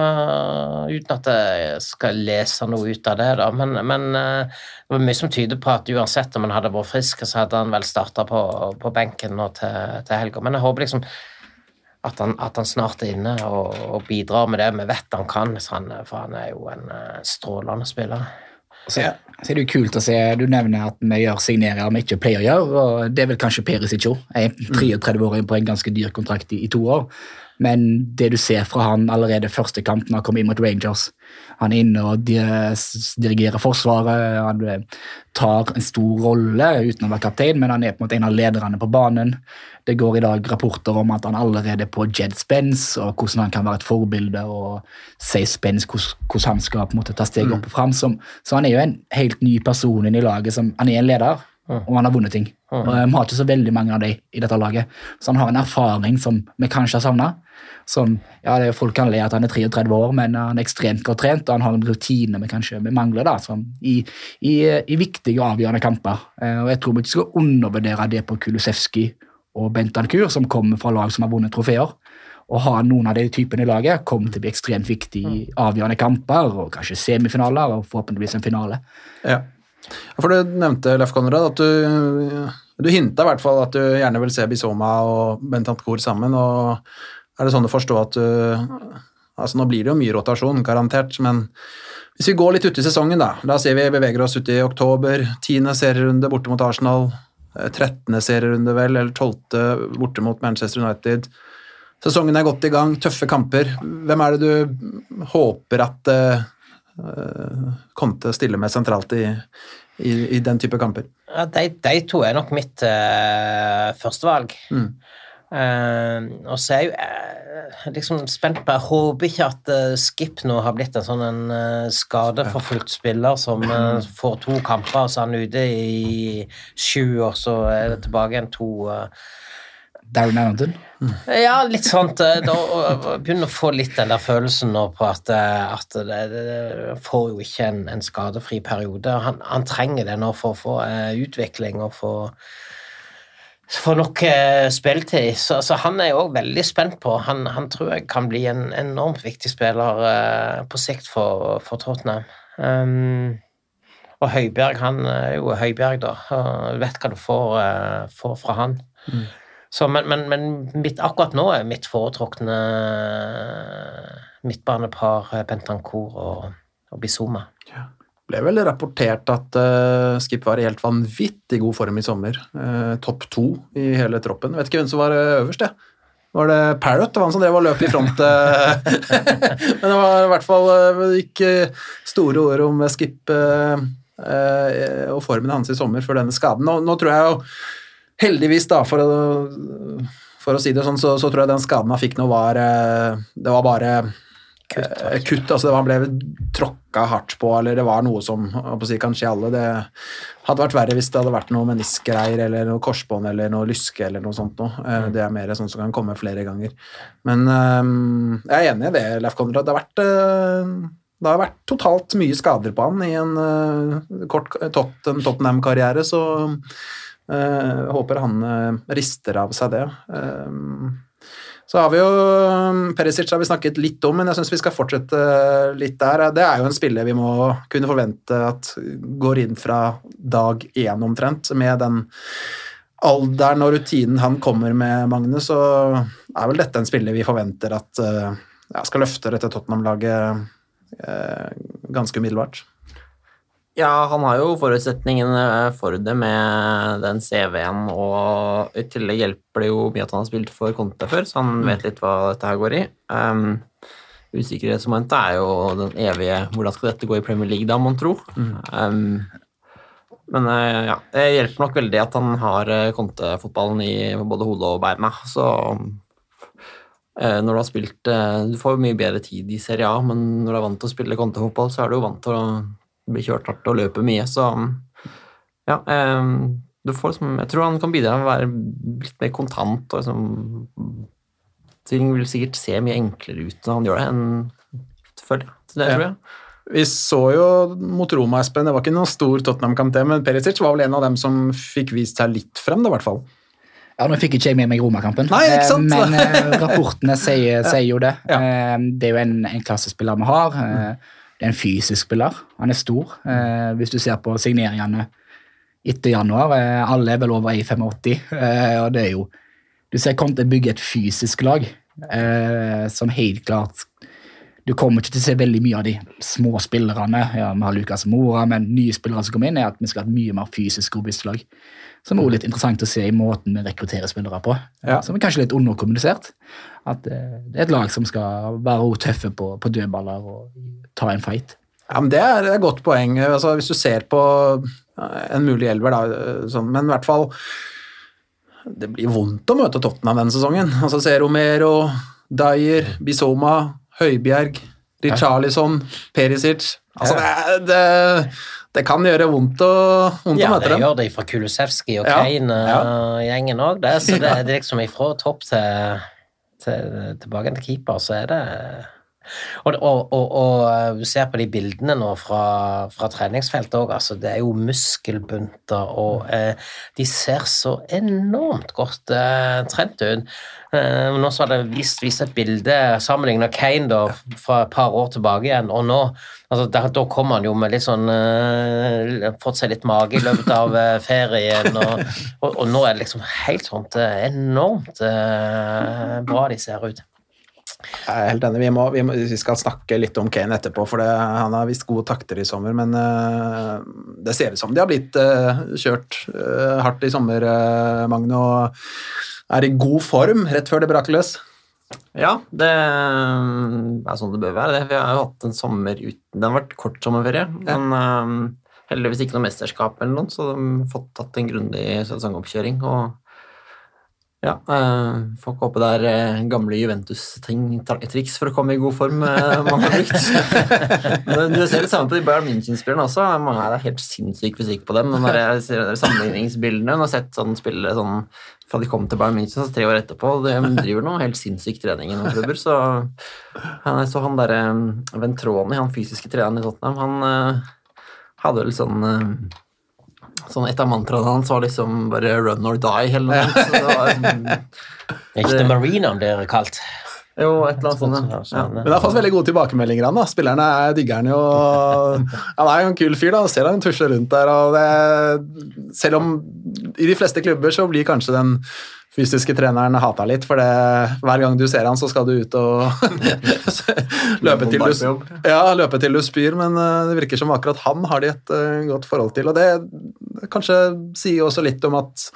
Uten at jeg skal lese noe ut av det, da, men, men eh, det var mye som tyder på at uansett om han hadde vært frisk, så hadde han vel starta på, på benken nå til, til helga. Men jeg håper liksom at han, at han snart er inne og, og bidrar med det vi vet han kan, han, for han er jo en eh, strålende spiller. Så, så er det jo kult å se, Du nevner at vi gjør signeringer vi ikke pleier å gjøre. og Det er vel kanskje Perisic òg. 33 år inn på en ganske dyr kontrakt i, i to år. Men det du ser fra han allerede første kamp når han kom inn mot Rangers Han er inne og dirigerer forsvaret. Han eh, tar en stor rolle uten å være kaptein, men han er på en måte en av lederne på banen. Det går i dag rapporter om at han allerede er på Jed Spence, og hvordan han kan være et forbilde. og si Spence hvordan, han skal på en måte ta steget opp og fram. Så han er jo en helt ny person inn i laget. som Han er en leder, og han har vunnet ting. Og Vi har ikke så veldig mange av dem i dette laget. Så han har en erfaring som vi kanskje har savna. Som, ja, det er Folk kan le at han er 33 år, men han er ekstremt godt trent, og han har en rutine vi kanskje vi mangler da, som i, i, i viktige og avgjørende kamper. Eh, og Jeg tror vi ikke skal undervurdere det på Kulusevski og Bentancur som kommer fra lag som har vunnet trofeer. Å ha noen av de typene i laget kommer til å bli ekstremt viktig i avgjørende kamper, og kanskje semifinaler, og forhåpentligvis en finale. Ja, For du nevnte, Leif Konrad, at du, du hinta i hvert fall at du gjerne vil se Bisoma og Bentancur sammen. og Er det sånn å forstå at du altså Nå blir det jo mye rotasjon, garantert, men hvis vi går litt ut i sesongen, da. La oss si vi beveger oss ut i oktober. Tiende serierunde borte mot Arsenal. eh, 13. serierunde, vel, eller 12. borte mot Manchester United. Sesongen er godt i gang, tøffe kamper. Hvem er det du håper at uh, Conte stiller med sentralt i, i, i den type kamper? Ja, de, de to er nok mitt uh, førstevalg. Mm. Uh, og så er jeg jo uh, liksom spent på Jeg håper ikke at uh, Skip nå har blitt en sånn en uh, skadeforfulgt spiller som uh, får to kamper, og så er han ute i sju, og så er det tilbake igjen to uh, Darren Anderton. Ja, litt sånt. Da å- å få litt den der følelsen nå på at, at det, det, får jo ikke en, en skadefri periode. Han, han trenger det nå for å få utvikling og få får nok eh, spilletid. Så, så han er jeg òg veldig spent på. Han, han tror jeg kan bli en enormt viktig spiller eh, på sikt for, for Tottenham. Um, og Høibjerg, han er jo Høibjerg, da. Og vet hva du får, eh, får fra han. Så, men men, men mitt, akkurat nå er mitt foretrukne midtbanepar eh, Bentancour og, og Bizuma. Ble vel rapportert at uh, Skip var i helt vanvittig god form i sommer. Uh, Topp to i hele troppen. Vet ikke hvem som var eh, øverst, jeg. Var det Parrot? Det var han som drev og løp i front. Men det var i hvert fall ikke store ord om Skip og formen hans i sommer før denne skaden. Nå, nå tror jeg jo heldigvis, da, for å, for å si det sånn, så, så tror jeg den skaden han fikk nå, var Det var bare Kutt, eh, kutt, altså Han ble tråkka hardt på, eller det var noe som si, kan skje alle. Det hadde vært verre hvis det hadde vært noe meniskgreier eller noe korsbånd eller noe lyske eller noe sånt noe. Mm. Det er mer sånn som kan komme flere ganger. Men eh, jeg er enig i det, Leif Konrad. Det har vært eh, det har vært totalt mye skader på han i en uh, kort tot, en Tottenham-karriere, så uh, håper han uh, rister av seg det. Eh, så har vi jo um, Perisic har vi snakket litt om, men jeg syns vi skal fortsette litt der. Det er jo en spiller vi må kunne forvente at går inn fra dag én omtrent, med den alderen og rutinen han kommer med, Magnus, så er vel dette en spiller vi forventer at eh, ja, skal løfte dette Tottenham-laget eh, ganske umiddelbart. Ja, han har jo forutsetningene for det med den CV-en, og i tillegg hjelper det jo mye at han har spilt for Conte før, så han vet litt hva dette her går i. Um, usikkerhetsmomentet er jo den evige hvordan skal dette gå i Premier League, da, mon tro. Um, men eh, ja, det hjelper nok veldig at han har eh, Conte-fotballen i både hodet og beina, så eh, når du har spilt eh, Du får mye bedre tid i Serie A, men når du er vant til å spille Conte-fotball, så er du jo vant til å bli kjørt hardt og løper mye, så ja. Eh, du får liksom, jeg tror han kan bidra med å være litt mer kontant. og liksom, Ting vil sikkert se mye enklere ut når han gjør det, enn før. det. Så det Ja. tror jeg. Vi så jo mot Roma, Espen, det var ikke noen stor Tottenham-kamp, det, men Perisic var vel en av dem som fikk vist seg litt frem, da, i hvert fall. Ja, Nå fikk ikke jeg med meg Roma-kampen, eh, men eh, rapportene sier, sier jo det. Ja. Eh, Det er jo en, en klassespiller vi har. eh, Det er en fysisk spiller. Han er stor. Eh, Hvis du ser på signeringene etter januar, eh, alle er vel over 1,85, eh, og det er jo Du ser Conte bygge et fysisk lag eh, som helt klart Du kommer ikke til å se veldig mye av de små spillerne. Ja, Vi har Lucas Mora, men nye spillere som kommer inn, er at vi skal ha et mye mer fysisk robust lag. Som er også litt interessant å se i måten vi rekrutterer spillere på. Ja. Som er kanskje litt underkommunisert. At eh, det er et lag som skal være tøffe på, på dødballer og ta en fight. Ja, men Det er et godt poeng. Altså, hvis du ser på eh, en mulig elver, da, eh, sånn, men i hvert fall Det blir vondt å møte Tottenham denne sesongen. Altså, Se Romero, Dyer, Bisoma, Høibjerg, Richarlison, Perisic altså, det, det, det kan gjøre vondt å, vondt Ja, å møte det dem. gjør det fra Kulusevski og Ja, Kane-gjengen òg. Så det, det er liksom ifra topp til, til tilbake til keeper, så er det og, og, og, og du ser på de bildene nå fra, fra treningsfeltet òg, altså det er jo muskelbunter, og eh, de ser så enormt godt eh, trent ut. Eh, nå så har det vist, vist et bilde sammenlignet Kane da, fra et par år tilbake igjen, og nå altså der, Da kommer han jo med litt sånn eh, Fått seg litt mage i løpet av eh, ferien, og, og, nå er det liksom helt sånn eh, enormt eh, bra de ser ut. Jeg er helt enig. Vi, må, vi, må, vi skal snakke litt om Kane etterpå, for det, han har visst gode takter i sommer. Men uh, det ser ut som de har blitt uh, kjørt uh, hardt i sommer, uh, Magne, og er i god form rett før det braker løs. Ja, det er sånn det bør være. det. Vi har jo hatt en sommer uten Det har vært kort sommerferie, men eh, heldigvis ikke noe mesterskap eller noe, så de har fått tatt en grundig sesongoppkjøring. og ja, uh, får ikke håpe det er uh, gamle Juventus-triks for å komme i god form uh, man har brukt. Du ser det samme på de Bayern München-spillerne også. Mange er helt sinnssyk fysikk på dem. Når jeg ser sammenligningsbildene og har sett sånn spillere sånn fra de kom til Bayern München så tre år etterpå, de driver noe helt sinnssyk trening i noen klubber. Så, han- så han derre Ventroni, han fysiske treneren i Tottenham, han eh, hadde vel sånn eh, Sånn Et av mantraene hans var liksom bare 'run or die'. eller noe sånt. Så det var, sånn- Er ikke det Marina han blir kalt? jo, et eller annet sånt. ja. Sånn, Ja. Men det har fått veldig gode tilbakemeldinger. Han, da. Spillerne er- diggerne jo. Han er jo en kul fyr. da. Ser han tusler rundt der. og det, Selv om i de fleste klubber så blir kanskje den fysiske treneren hata litt, for det, hver gang du ser han, så skal du ut og løpe, til du, ja, løpe til du spyr, men eh, det virker som akkurat han har de et eh, godt forhold til. Og det kanskje sier også litt om at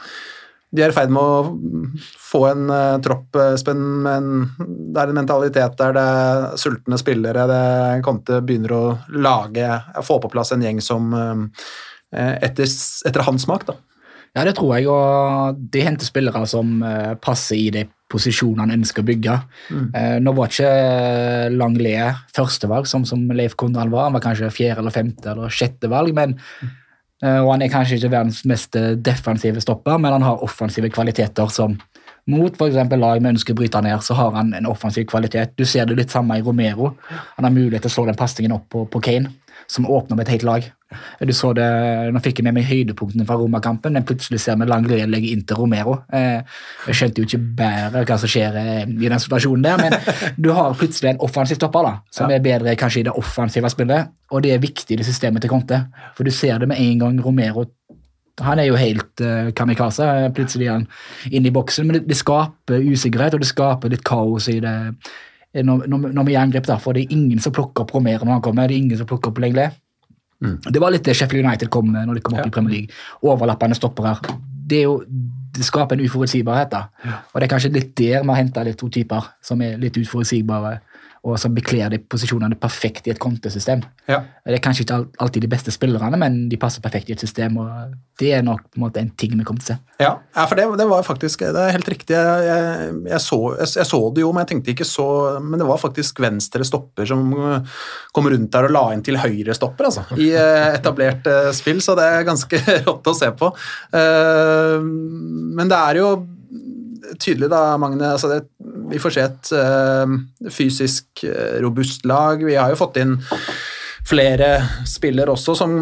de er i ferd med å få en uh, tropp, men det er en mentalitet der det er sultne spillere. Det Conte begynner å lage, få på plass en gjeng som etter, etter hans smak, da. Ja, det tror jeg, og de henter spillere som eh, passer i de posisjonene han ønsker å bygge. Eh, nå var ikke Langley førstevalg, som, som Leif Konrad var. Han var kanskje fjerde eller femte eller sjette valg, men eh, og han er kanskje ikke verdens mest eh, defensive stopper, men han har offensive kvaliteter som mot f.eks. lag vi ønsker å bryte ned, så har han en offensiv kvalitet. Du ser det litt samme i Romero. Han har mulighet til å slå den pasningen opp på, på Kane, som åpner opp et helt lag. Du så det, Nå fikk jeg med meg høydepunktene fra Romakampen, men plutselig ser vi Langley legge inn til Romero. Eh, jeg skjønte jo ikke bedre hva som skjer eh, i den situasjonen der, men du har plutselig en offensiv stopper da, som er bedre kanskje i det offensive spillet, og det er viktig i det systemet til Conte. For du ser det med en gang Romero han er jo helt uh, kamikaze. Plutselig er han inne i boksen, men det, det skaper usikkerhet og det skaper litt kaos i det når, når, når vi angrep. da, For det er ingen som plukker opp Romero når han kommer. Det er ingen som plukker opp Lenglet. Det var litt det Sheffield United kom med når de kom opp i Premier League. Overlappende stoppere. Det, jo, det skaper en uforutsigbarhet. da. Og det er kanskje litt der vi har henta to typer som er litt uforutsigbare, og som bekler de posisjonene perfekt i et kontesystem. Ja. Det er kanskje ikke alltid de beste spillerne, men de passer perfekt i et system. og Det er nok på en måte en ting vi kommer til å se. Ja, ja for det, det var faktisk det er helt riktig. Jeg, jeg, jeg, så, jeg, så det jo, men jeg tenkte ikke så Men det var faktisk venstre stopper som kom rundt der og la inn til høyre stopper, altså. I uh, etablert uh, spill, så det er ganske rått å se på. Uh, men det er jo tydelig, da, Magne. Altså det, vi får se et uh, fysisk uh, robust lag. Vi har jo fått inn flere spillere også som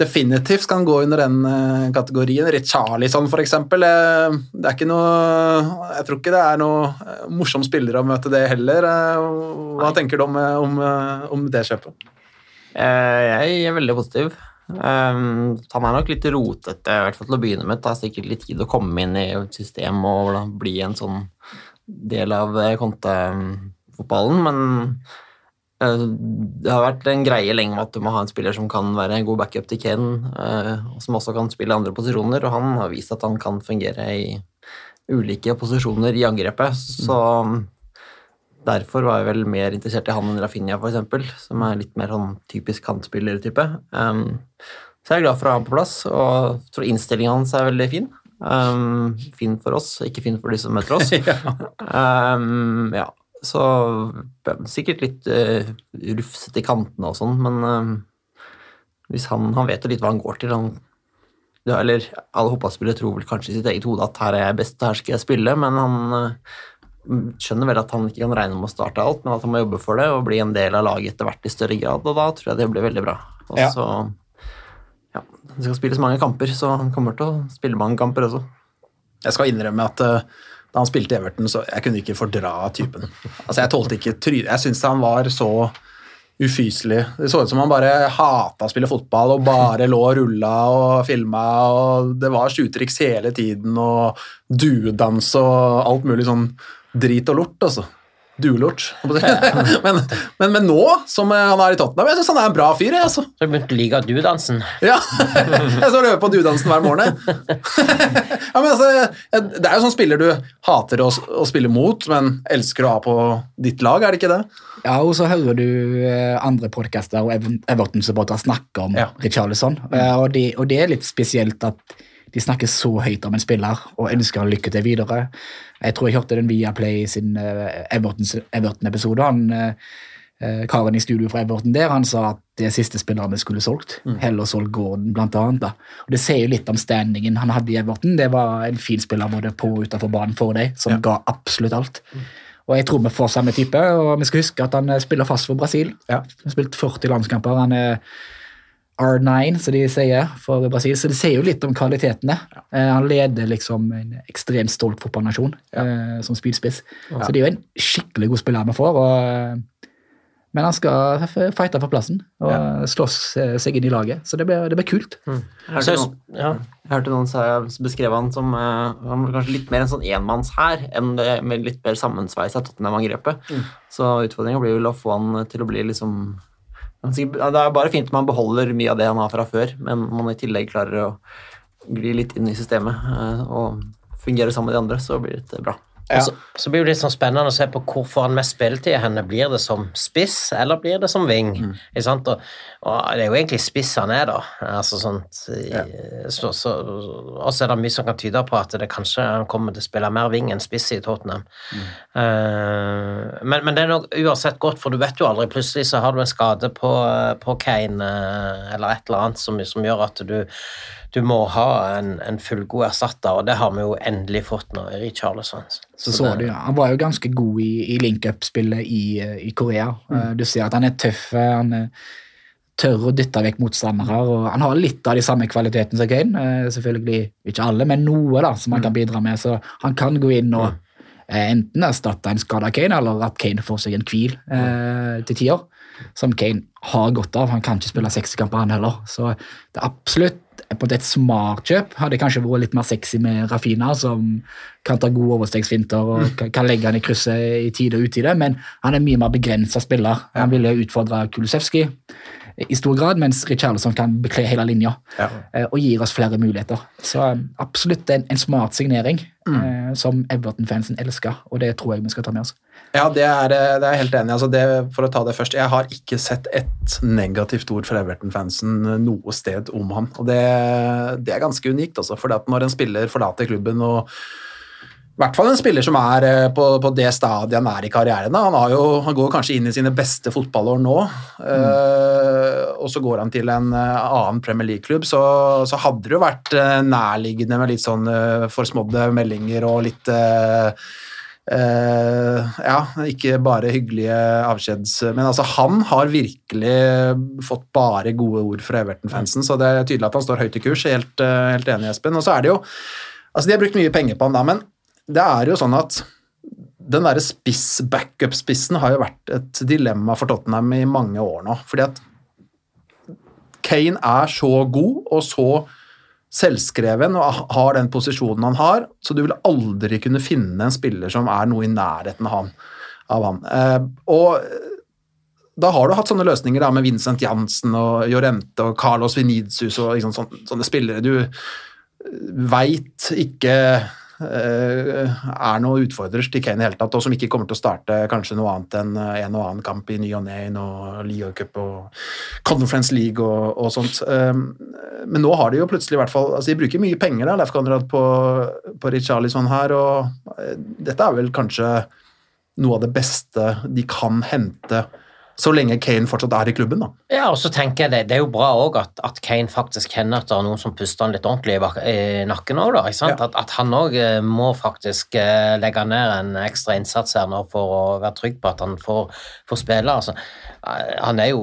definitivt kan gå under den uh, kategorien. Richarlison. Uh, det er ikke noe Jeg tror ikke det er noe morsom spiller å møte det heller. Hva hva tenker du om, om, om det kjøpet? Eh, Jeg er veldig positiv. Um, han er nok litt rotete, i hvert fall til å begynne med. Det tar sikkert litt tid å komme inn i et system og bli en sånn del av eh, kontefotballen, men eh, det har vært en greie lenge med at du må ha en spiller som kan være en god backup til Kane, eh, som også kan spille andre posisjoner, og han har vist at han kan fungere i ulike posisjoner i angrepet, så Derfor var jeg vel mer interessert i han enn Rafinha, eksempel, som er litt mer sånn typisk kantspiller-type. så jeg er glad for å ha ham på plass, og tror innstillingen hans er veldig fin. Um, fin for oss, ikke fin for de som møter oss. um, ja, så ja, sikkert litt uh, rufsete i kantene og sånn, men um, hvis han, han vet jo litt hva han går til. Han, ja, eller alle fotballspillere tror vel kanskje i sitt eget hode at her er jeg best, her skal jeg spille, men han uh, skjønner vel at han ikke kan regne med å starte alt, men at han må jobbe for det og bli en del av laget etter hvert i større grad, og da tror jeg det blir veldig bra. Og Ja. så ja, det skal spilles mange kamper, så han kommer til å spille mange kamper også. Jeg skal innrømme at uh, da han spilte Everton, så jeg kunne ikke fordra typen. Altså, Jeg tålte ikke trynet. Jeg syns han var så ufyselig. Det så ut som han bare hata å spille fotball og bare lå og rulla og filma. og Det var sjutriks hele tiden og duedans og alt mulig sånn drit og lort, altså. Duelort. si. men, men, men nå, som han er i Tottenham, jeg syns han er en bra fyr. jeg, Altså. Så jeg begynte å like dudansen? Ja, jeg står og øver på dudansen hver morgen. ja, men altså, det er jo sånn spiller du hater å, å spille mot, men elsker å ha på ditt lag, er det ikke det? Ja, og så hører du eh, andre podcaster og Ever- Everton-supportere snakke om Ja. Richarlison, eh, og, det- og det er litt spesielt at de snakker så høyt om en spiller og ønsker han lykke til videre. Jeg tror jeg hørte den via Play sin eh, Everton-episode. han eh, eh, Karen i studio fra Everton der, han sa at det siste spilleren vi skulle solgt. Heller solgt Gordon, blant annet. Da. Og Det sier jo litt om standingen han hadde i Everton. Det var en fin spiller både på og utenfor banen for deg, som Ja. ga absolutt alt. Og jeg tror vi får samme type, og vi skal huske at han spiller fast for Brasil. Ja. Han har spilt 40 landskamper. Han er R9, som de sier, for Brasil. Så det sier jo litt om kvalitetene. Eh, han leder liksom en ekstremt stolt fotballnasjon eh, som spydspiss. Så det er jo en skikkelig god spiller vi får. Og, eh, men han skal fighte for plassen og slåss eh, seg inn i laget. Så det blir, det blir kult. Jeg hørte, noen, ja. jeg hørte noen beskrev han som han kanskje litt mer en sånn enmannshær enn det med litt mer sammensveisa Tottenham-angrepet. Så utfordringa blir vel å få han til å bli liksom ja, Det er bare fint at man beholder mye av det han har fra før, men om han i tillegg klarer å gli litt inn i systemet eh, og fungere sammen med de andre, så blir det bra. Så, så blir det litt sånn spennende å se på hvor får han mest spilletid. Henne blir det som spiss, eller blir det som wing? Mm. Og, og det er jo egentlig spiss han er, da. Altså sånt, ja. så, så, og så er det mye som kan tyde på at det kanskje han kommer til å spille mer wing enn spiss i Tottenham. Eh, men, men det er nok uansett godt, for du vet jo aldri. Plutselig så har du en skade på, på Kane eh, eller et eller annet som, som gjør at du du må ha en, en fullgod erstatter, og det har vi jo endelig fått nå i Richarlison. Så så du, ja. Han var jo ganske god i, i link-up-spillet i, eh, i Korea. Mm. Du ser at han er tøff, eh, han er tør å dytte vekk motstandere. og Han har litt av de samme kvalitetene som Kane. eh, Selvfølgelig ikke alle, men noe da, som han kan bidra med. Så han kan gå inn og eh, enten erstatte en skada Kane, eller at Kane får seg en hvil eh, til tider. Som Kane har godt av. Han kan ikke spille 60-kamper, han heller. Så det er absolutt på et smart kjøp. Hadde kanskje vært litt mer sexy med Rafina, som kan ta gode overstegsfinter og kan, kan legge han i krysset i tide og utide, men han er mye mer begrensa spiller. Han ville utfordre Kulusevski i stor grad, mens Richarlison kan bekle hele linja ja. og gir oss flere muligheter. Så eh, absolutt en, en smart signering mm. som Everton-fansen elsker, og det tror jeg vi skal ta med oss. Ja, det er, eh, det er helt enig. Altså for å ta det først, jeg har ikke sett ett negativt ord fra Everton-fansen noe sted om ham. Og det, det er ganske unikt, altså. For når en spiller forlater klubben og i hvert fall en spiller som er eh, på, på det stadiet han er i karrieren. Han, jo, han går kanskje inn i sine beste fotballår nå, eh, og så går han til en eh, annen Premier League-klubb. Så, så hadde det jo vært eh, nærliggende med litt sånn eh, forsmådde meldinger og litt eh, Eh, ja, ikke bare hyggelige avskjeds... Men altså, han har virkelig fått bare gode ord fra Everton-fansen, så det er tydelig at han står høyt i kurs. Helt, uh, helt enig, Espen. Og så er det jo Altså, de har brukt mye penger på han da, men det er jo sånn at den derre spiss, backup-spissen har jo vært et dilemma for Tottenham i mange år nå. Fordi at Kane er så god og så selvskreven og har den posisjonen han har, så du vil aldri kunne finne en spiller som er noe i nærheten av han. Av han. Eh, og da har du hatt sånne løsninger da, med Vincent Jansen og Jorente og Carlos Vinicius og liksom, sånne, sånne spillere du veit ikke eh, er noe utfordrer til Kane i hele tatt, og som ikke kommer til å starte kanskje noe annet enn eh, en og annen kamp i ny og ne i noe Liga Cup og Conference League og, og sånt. Um, men nå har de jo plutselig i hvert fall altså De bruker mye penger da, Leif Konrad, på, på Richarlison her, og eh, dette er vel kanskje noe av det beste de kan hente så lenge Kane fortsatt er i klubben, da. Ja, og så tenker jeg det, det er jo bra òg at, at Kane faktisk kjenner at det er noen som puster han litt ordentlig i, i nakken òg, da. Ikke sant? Ja. At, at han òg må faktisk eh, legge ned en ekstra innsats her nå for å være trygg på at han får, får spille. Altså, eh, han er jo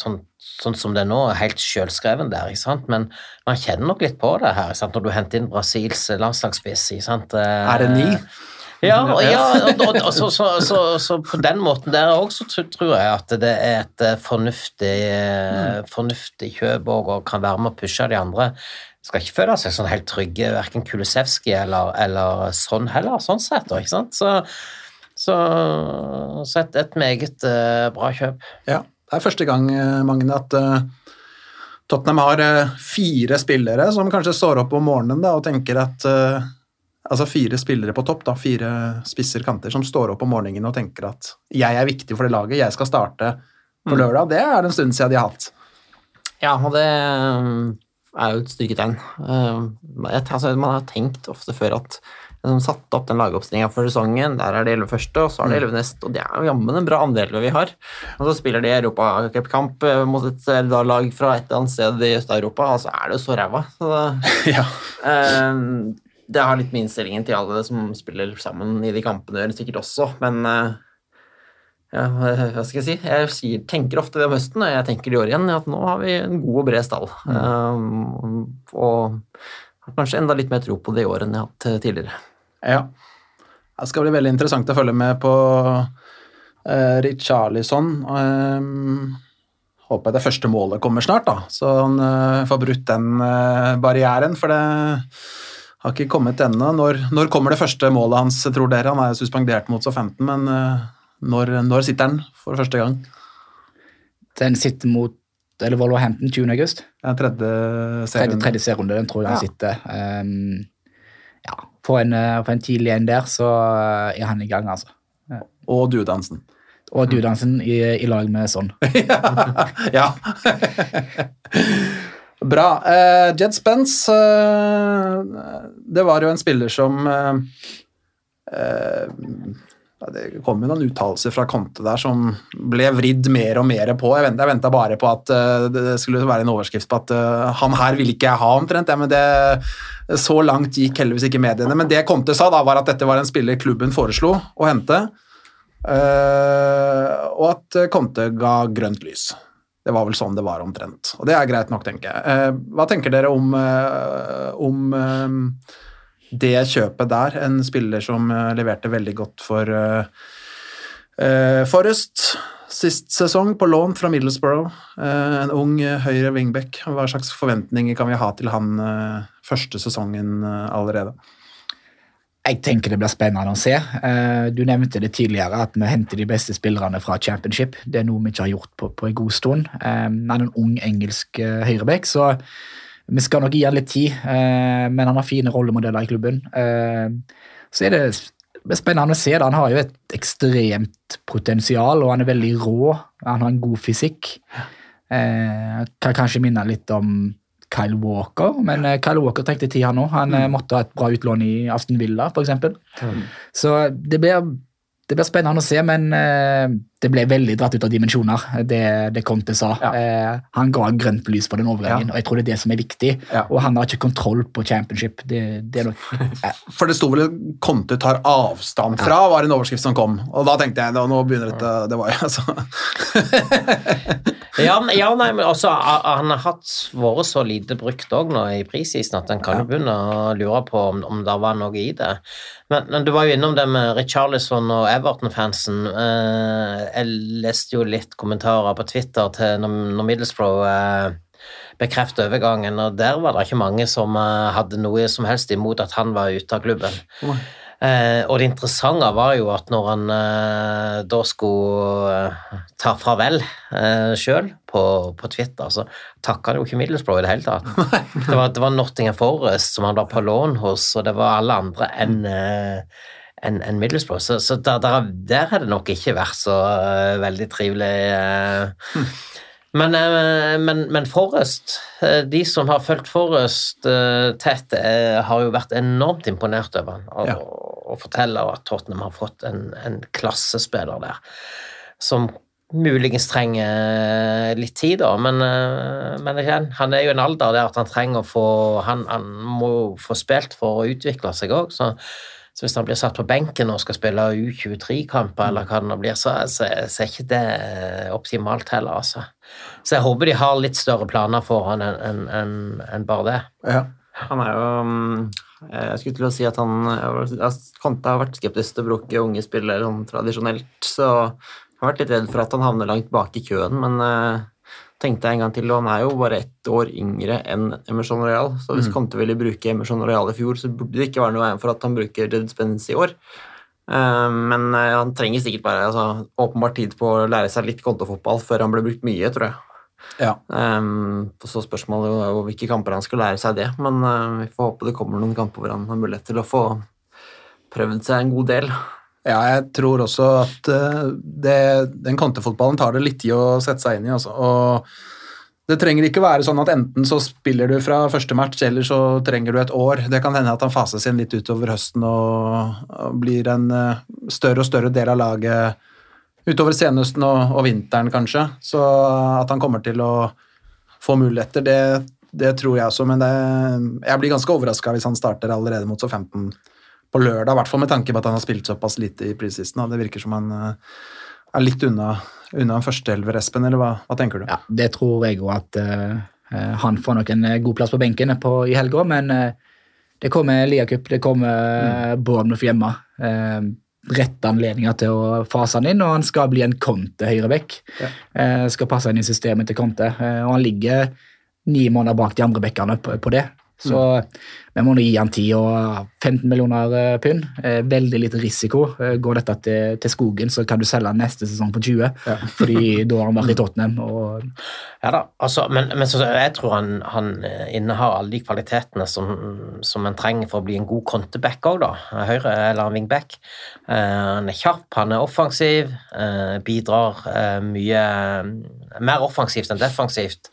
sånn, sånn som det er nå, helt sjølskreven der, ikke sant? men man kjenner nok litt på det her ikke sant? når du henter inn Brasils landslagsspiss. Eh, Er det ni? Ja, og, ja og, og, og så, så, så, så på den måten der òg så tror jeg at det er et eh, fornuftig, mm. fornuftig kjøp òg, og kan være med å pushe de andre. Skal ikke føle seg sånn helt trygge, verken Kulisevskij eller, eller sånn heller, sånn sett. ikke sant? Så, et, et meget eh, bra kjøp. Ja, det er første gang, eh, Magne, at eh, Tottenham har eh, fire spillere som kanskje står opp om morgenen da, og tenker at eh, Altså fire spillere på topp, da, fire spisser kanter, som står opp om morgenen og tenker at jeg er viktig for det laget, jeg skal starte på lørdag. Det er det en stund siden de har hatt. Ja, og det um, er jo et styrketegn. Um, altså, man har tenkt ofte før at som satte opp den lagoppstillinga for sesongen, der er det 11 første, og så er det 11 neste, og det er jo jammen en bra andel vi har. Og så spiller de europacupkamp eh, mot et eh, lag fra et eller annet sted i Øst-Europa, og så er det jo så ræva. Så det, Ja. um, det har litt med innstillingen til alle som spiller sammen i de kampene å gjøre, sikkert også, men uh, ja, hva skal jeg si? Jeg sier, tenker ofte det om høsten, og jeg tenker i år igjen, at nå har vi en god og bred stall. Um, og har kanskje enda litt mer tro på det i år enn jeg har hatt eh, tidligere. Ja. Det skal bli veldig interessant å følge med på uh, Richarlison. Um, håper jeg det første målet kommer snart, da, så han uh, får brutt den uh, barrieren. For det har ikke kommet ennå. Når, når kommer det første målet hans, tror dere? Han er suspendert mot så 15, men eh, når, når sitter han for første gang? Den sitter mot eller Wolverhampton 20. august. Ja, tredje Tredje, tredje serierunde, den tror jeg han Ja. sitter. Um, ja, på en, eh, på en tidlig en der, så eh, er han i gang, altså. Og duedansen. Og dudansen i, i lag med sånn. ja. Bra. Uh, Jed Spence uh, Det var jo en spiller som eh, Det kom jo noen uttalelser fra Conte der som ble vridd mer og mer på. Jeg venta, bare på at det skulle være en overskrift på at han her ville ikke jeg ha, omtrent. Ja, men det, så langt gikk heldigvis ikke mediene. Men det Conte sa, da, var at dette var en spiller klubben foreslo å hente. Uh, og at Conte ga grønt lys. Det var vel sånn det var omtrent. Og det er greit nok, tenker jeg. Eh, hva tenker dere om, eh, om eh, det kjøpet der? En spiller som leverte veldig godt for Forrest sist sesong, på lån fra Middlesbrough. En ung høyre wingback. Hva slags forventninger kan vi ha til han første sesongen allerede? Jeg tenker det blir spennende å se. Eh, Du nevnte det tidligere, at vi henter de beste spillerne fra championship. Det er noe vi ikke har gjort på, på en god stund. Eh, Han er en ung engelsk eh, høyrebekk, så vi skal nok gi han litt tid. Men han har fine rollemodeller i klubben. Så er det spennende å se. da. Han har jo et ekstremt potensial, og han er veldig rå. Han har en god fysikk. Kan kanskje minne litt om Kyle Walker, men eh, Kyle Walker trengte tid, han òg. Han mm. måtte ha et bra utlån i Aston Villa, f.eks. Så det blir, det blir spennende å se, men eh, det ble veldig dratt ut av dimensjoner, det, det Conte sa. Ja. Eh, han ga grønt lys på den overgangen, Ja. og jeg tror det er det som er viktig. Ja. Og han har ikke kontroll på championship. Det, det er nok eh, For det sto vel Conte tar avstand fra, var en overskrift som kom. Og da tenkte jeg nå, nå begynner dette Det var jo altså Ja, ja, nei, men også, han har hatt vært så lite brukt òg nå i prisisen at en kan jo begynne å lure på om, om det var noe i det. Men, men du var jo innom det med Richarlison og Everton-fansen. Eh, jeg leste jo litt kommentarer på Twitter til når, når Middlesbrough eh, bekreftet overgangen, og der var det ikke mange som eh, hadde noe som helst imot at han var ute av klubben. Eh, og det interessante var jo at når han eh, da skulle ta farvel eh, sjøl på, på Twitter, så takka han jo ikke Middlesbrough i det hele tatt. det, var, det var Nottingham Forest som han var på lån hos, og det var alle andre enn eh, enn enn Middlesbrough. Så, så der, der, der har det nok ikke vært så uh, veldig trivelig. eh. Men, eh, men, men Forrest, de som har fulgt Forrest tett, har jo vært enormt imponert over han, og, Ja. og forteller at Tottenham har fått en, en klassespiller der, som muligens trenger litt tid, da, men, men igjen, han er jo i en alder der at han trenger å få Han, han må jo få spilt for å utvikle seg òg, så, så hvis han blir satt på benken og skal spille U23-kamper, eller hva det nå blir, så, er ikke det optimalt heller, altså. Så jeg håper de har litt større planer for han enn en, en, en bare det. ja. Han er jo mm, Jeg skulle til å si at han jeg- Conte har vært skeptisk til å bruke unge spillere sånn tradisjonelt, så jeg har vært litt redd for at han havner langt bak i køen, men eh, tenkte jeg en gang til, og han er jo bare ett år yngre enn Emerson Royal, så hvis Conte ville bruke Emerson Royal i fjor, så burde det ikke være noe veien for at han bruker Jed Spence i år. Eh, Men eh, han trenger sikkert bare altså, åpenbart tid på å lære seg litt kontofotball før han blir brukt mye, tror jeg. Ja. Um, så spørsmålet er jo hvilke kamper han skal lære seg det, men uh, vi får håpe det kommer noen kamper hvor han har mulighet til å få prøvd seg en god del. Ja, jeg tror også at eh, det, den kantefotballen tar det litt tid å sette seg inn i. Altså. Og det trenger ikke være sånn at enten så spiller du fra første match, eller så trenger du et år. Det kan hende at han fases inn litt utover høsten og, og blir en eh, større og større del av laget utover senhøsten og, og vinteren, kanskje. Så at han kommer til å få muligheter, det, det tror jeg også. Men det, jeg blir ganske overraska hvis han starter allerede mot S15 på lørdag, i hvert fall med tanke på at han har spilt såpass lite i preseason. Det virker som han eh, er litt unna, unna en førsteelver, Espen, eller hva, hva tenker du? Ja, det tror jeg òg at eh, han får nok en god plass på benken på, i helga, men uh, det kommer Liacup, det kommer mm. Bournemouth hjemme. Uh, rette anledninger til å fase han inn, og han skal bli en Conte høyrebekk. Ja. Uh, skal passe inn i systemet til Conte, og han ligger ni måneder bak de andre bekkene på, på det. Så vi må nå gi han 10 og 15 millioner eh, pund. Eh, veldig lite risiko. Eh, går dette til, til skogen, så kan du selge han neste sesong på 20, fordi da har han vært i Tottenham. Og Ja da, altså, men, men så, jeg tror han, han eh, innehar alle de kvalitetene som, som en trenger for å bli en god konteback òg, da. Høyre- eller wingback. Eh, han er kjapp, han er offensiv, bidrar mye mer offensivt enn defensivt.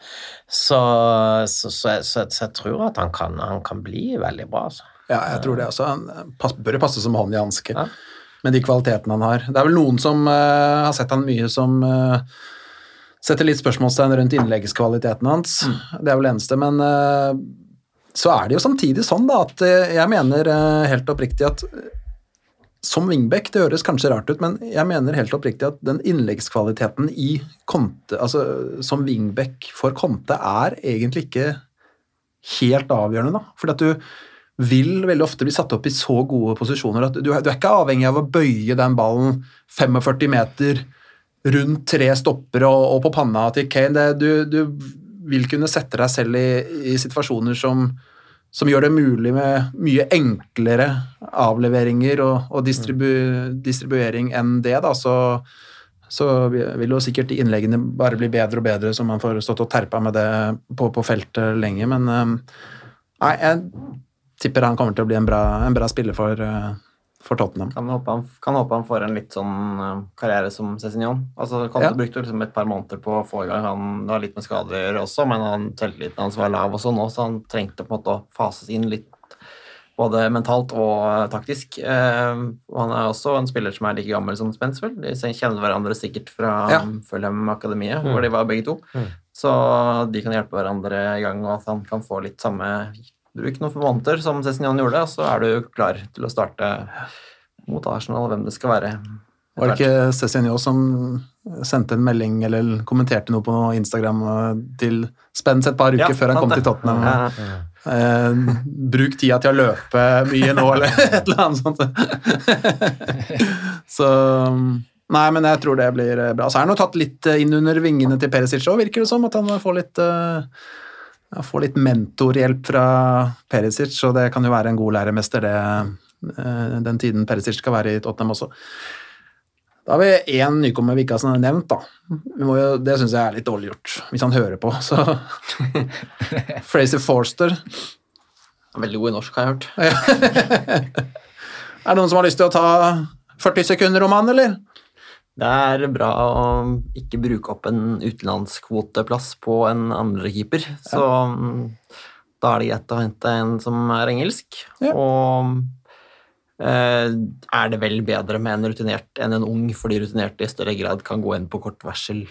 Så, så, så, jeg- så, så jeg tror at han kan, han kan bli veldig bra, altså. Ja, jeg tror det også. Han bør passe som hånd i hanske Ja. med de kvalitetene han har. Det er vel noen som uh, har sett han mye som uh, setter litt spørsmålstegn rundt innleggskvaliteten hans. Det er vel det eneste, men uh, så er det jo samtidig sånn da, at jeg mener helt oppriktig at som wingback, det høres kanskje rart ut, men jeg mener helt oppriktig at den innleggskvaliteten i Conte, altså som wingback for Conte, er egentlig ikke helt avgjørende, da. Fordi at du vil veldig ofte bli satt opp i så gode posisjoner at du, du er ikke avhengig av å bøye den ballen 45 meter rundt tre stoppere og, og på panna til Kane. Det, du, du vil kunne sette deg selv i, i situasjoner som, som gjør det mulig med mye enklere avleveringer og, og distribu, distribuering enn det. Da. Så, så vil jo sikkert innleggene bare bli bedre og bedre, så man får stått og terpa med det på, på feltet lenge. Men eh, nei, jeg tipper han kommer til å bli en bra, en bra spiller for, eh, for Tottenham. Kan håpe han, kan håpe han får en litt sånn eh, karriere som Cézinyon. Altså, Conte Ja. brukte liksom et par måneder på å få i gang. Han har litt med skader også, men han selvtilliten hans var lav også nå, så han trengte på en måte å fases inn litt både mentalt og eh, taktisk. Eh, han er også en spiller som er like gammel som Spence, vel. De kjenner hverandre sikkert fra Ja. Fulham-akademiet, hvor de var begge to. Mm. Så de kan hjelpe hverandre i gang, og at han kan få litt samme bruk noen måneder, som Cézinyon gjorde, og så er du klar til å starte mot Arsenal, hvem det skal være. Var det ikke Cézinho som sendte en melding eller kommenterte noe på Instagram eh, til Spence et par uker Ja, før han kom det. til Tottenham? Ja. Eh, bruk tida til å løpe mye nå, eller et eller annet sånt. Så Nei, men jeg tror det blir eh, bra. Så er han jo tatt litt eh, inn under vingene til Perisic òg, virker det som. At han får litt, uh, får litt mentorhjelp fra Perisic, og det kan jo være en god læremester, det, uh, den tiden Perisic skal være i Tottenham også. Da har vi én nykommer vi ikke har nevnt, da. Vi må jo, det syns jeg er litt dårlig gjort, hvis han hører på. Så Fraser Forster. Veldig god i norsk, har jeg hørt. Er det noen som har lyst til å ta 40 sekunder om han, eller? Det er bra å ikke bruke opp en utenlandskvoteplass på en andrekeeper, så ja. da er det greit å hente en som er engelsk. Ja. Og er det vel bedre med en rutinert enn en ung, fordi rutinerte i større grad kan gå inn på kort varsel,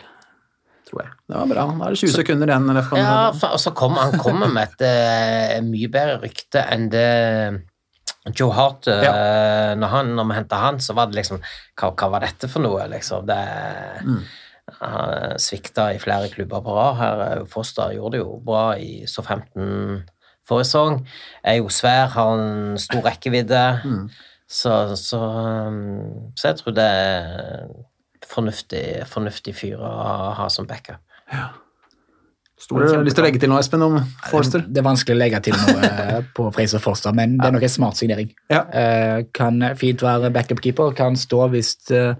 tror jeg. Det var bra. Da er det 20 sekunder igjen. Ja, for, og så kom, han kommer med et uh, mye bedre rykte enn det Joe Hart eh, når, han, når vi henta han, så var det liksom Hva, hva var dette for noe, liksom? Det Han svikta i flere klubber på rad. Her eh, Foster gjorde det jo bra i SO15 forrige sesong. Er jo svær, har en stor rekkevidde. Så, så, um, så jeg tror det er fornuftig, fornuftig fyr å ha som backup. Har du lyst til å legge til noe, Espen, om Forster? Det er vanskelig å legge til noe eh, på Fraser Forster, men det er nok en smart signering. Ja. Eh, kan fint være backup-keeper, kan stå hvis uh,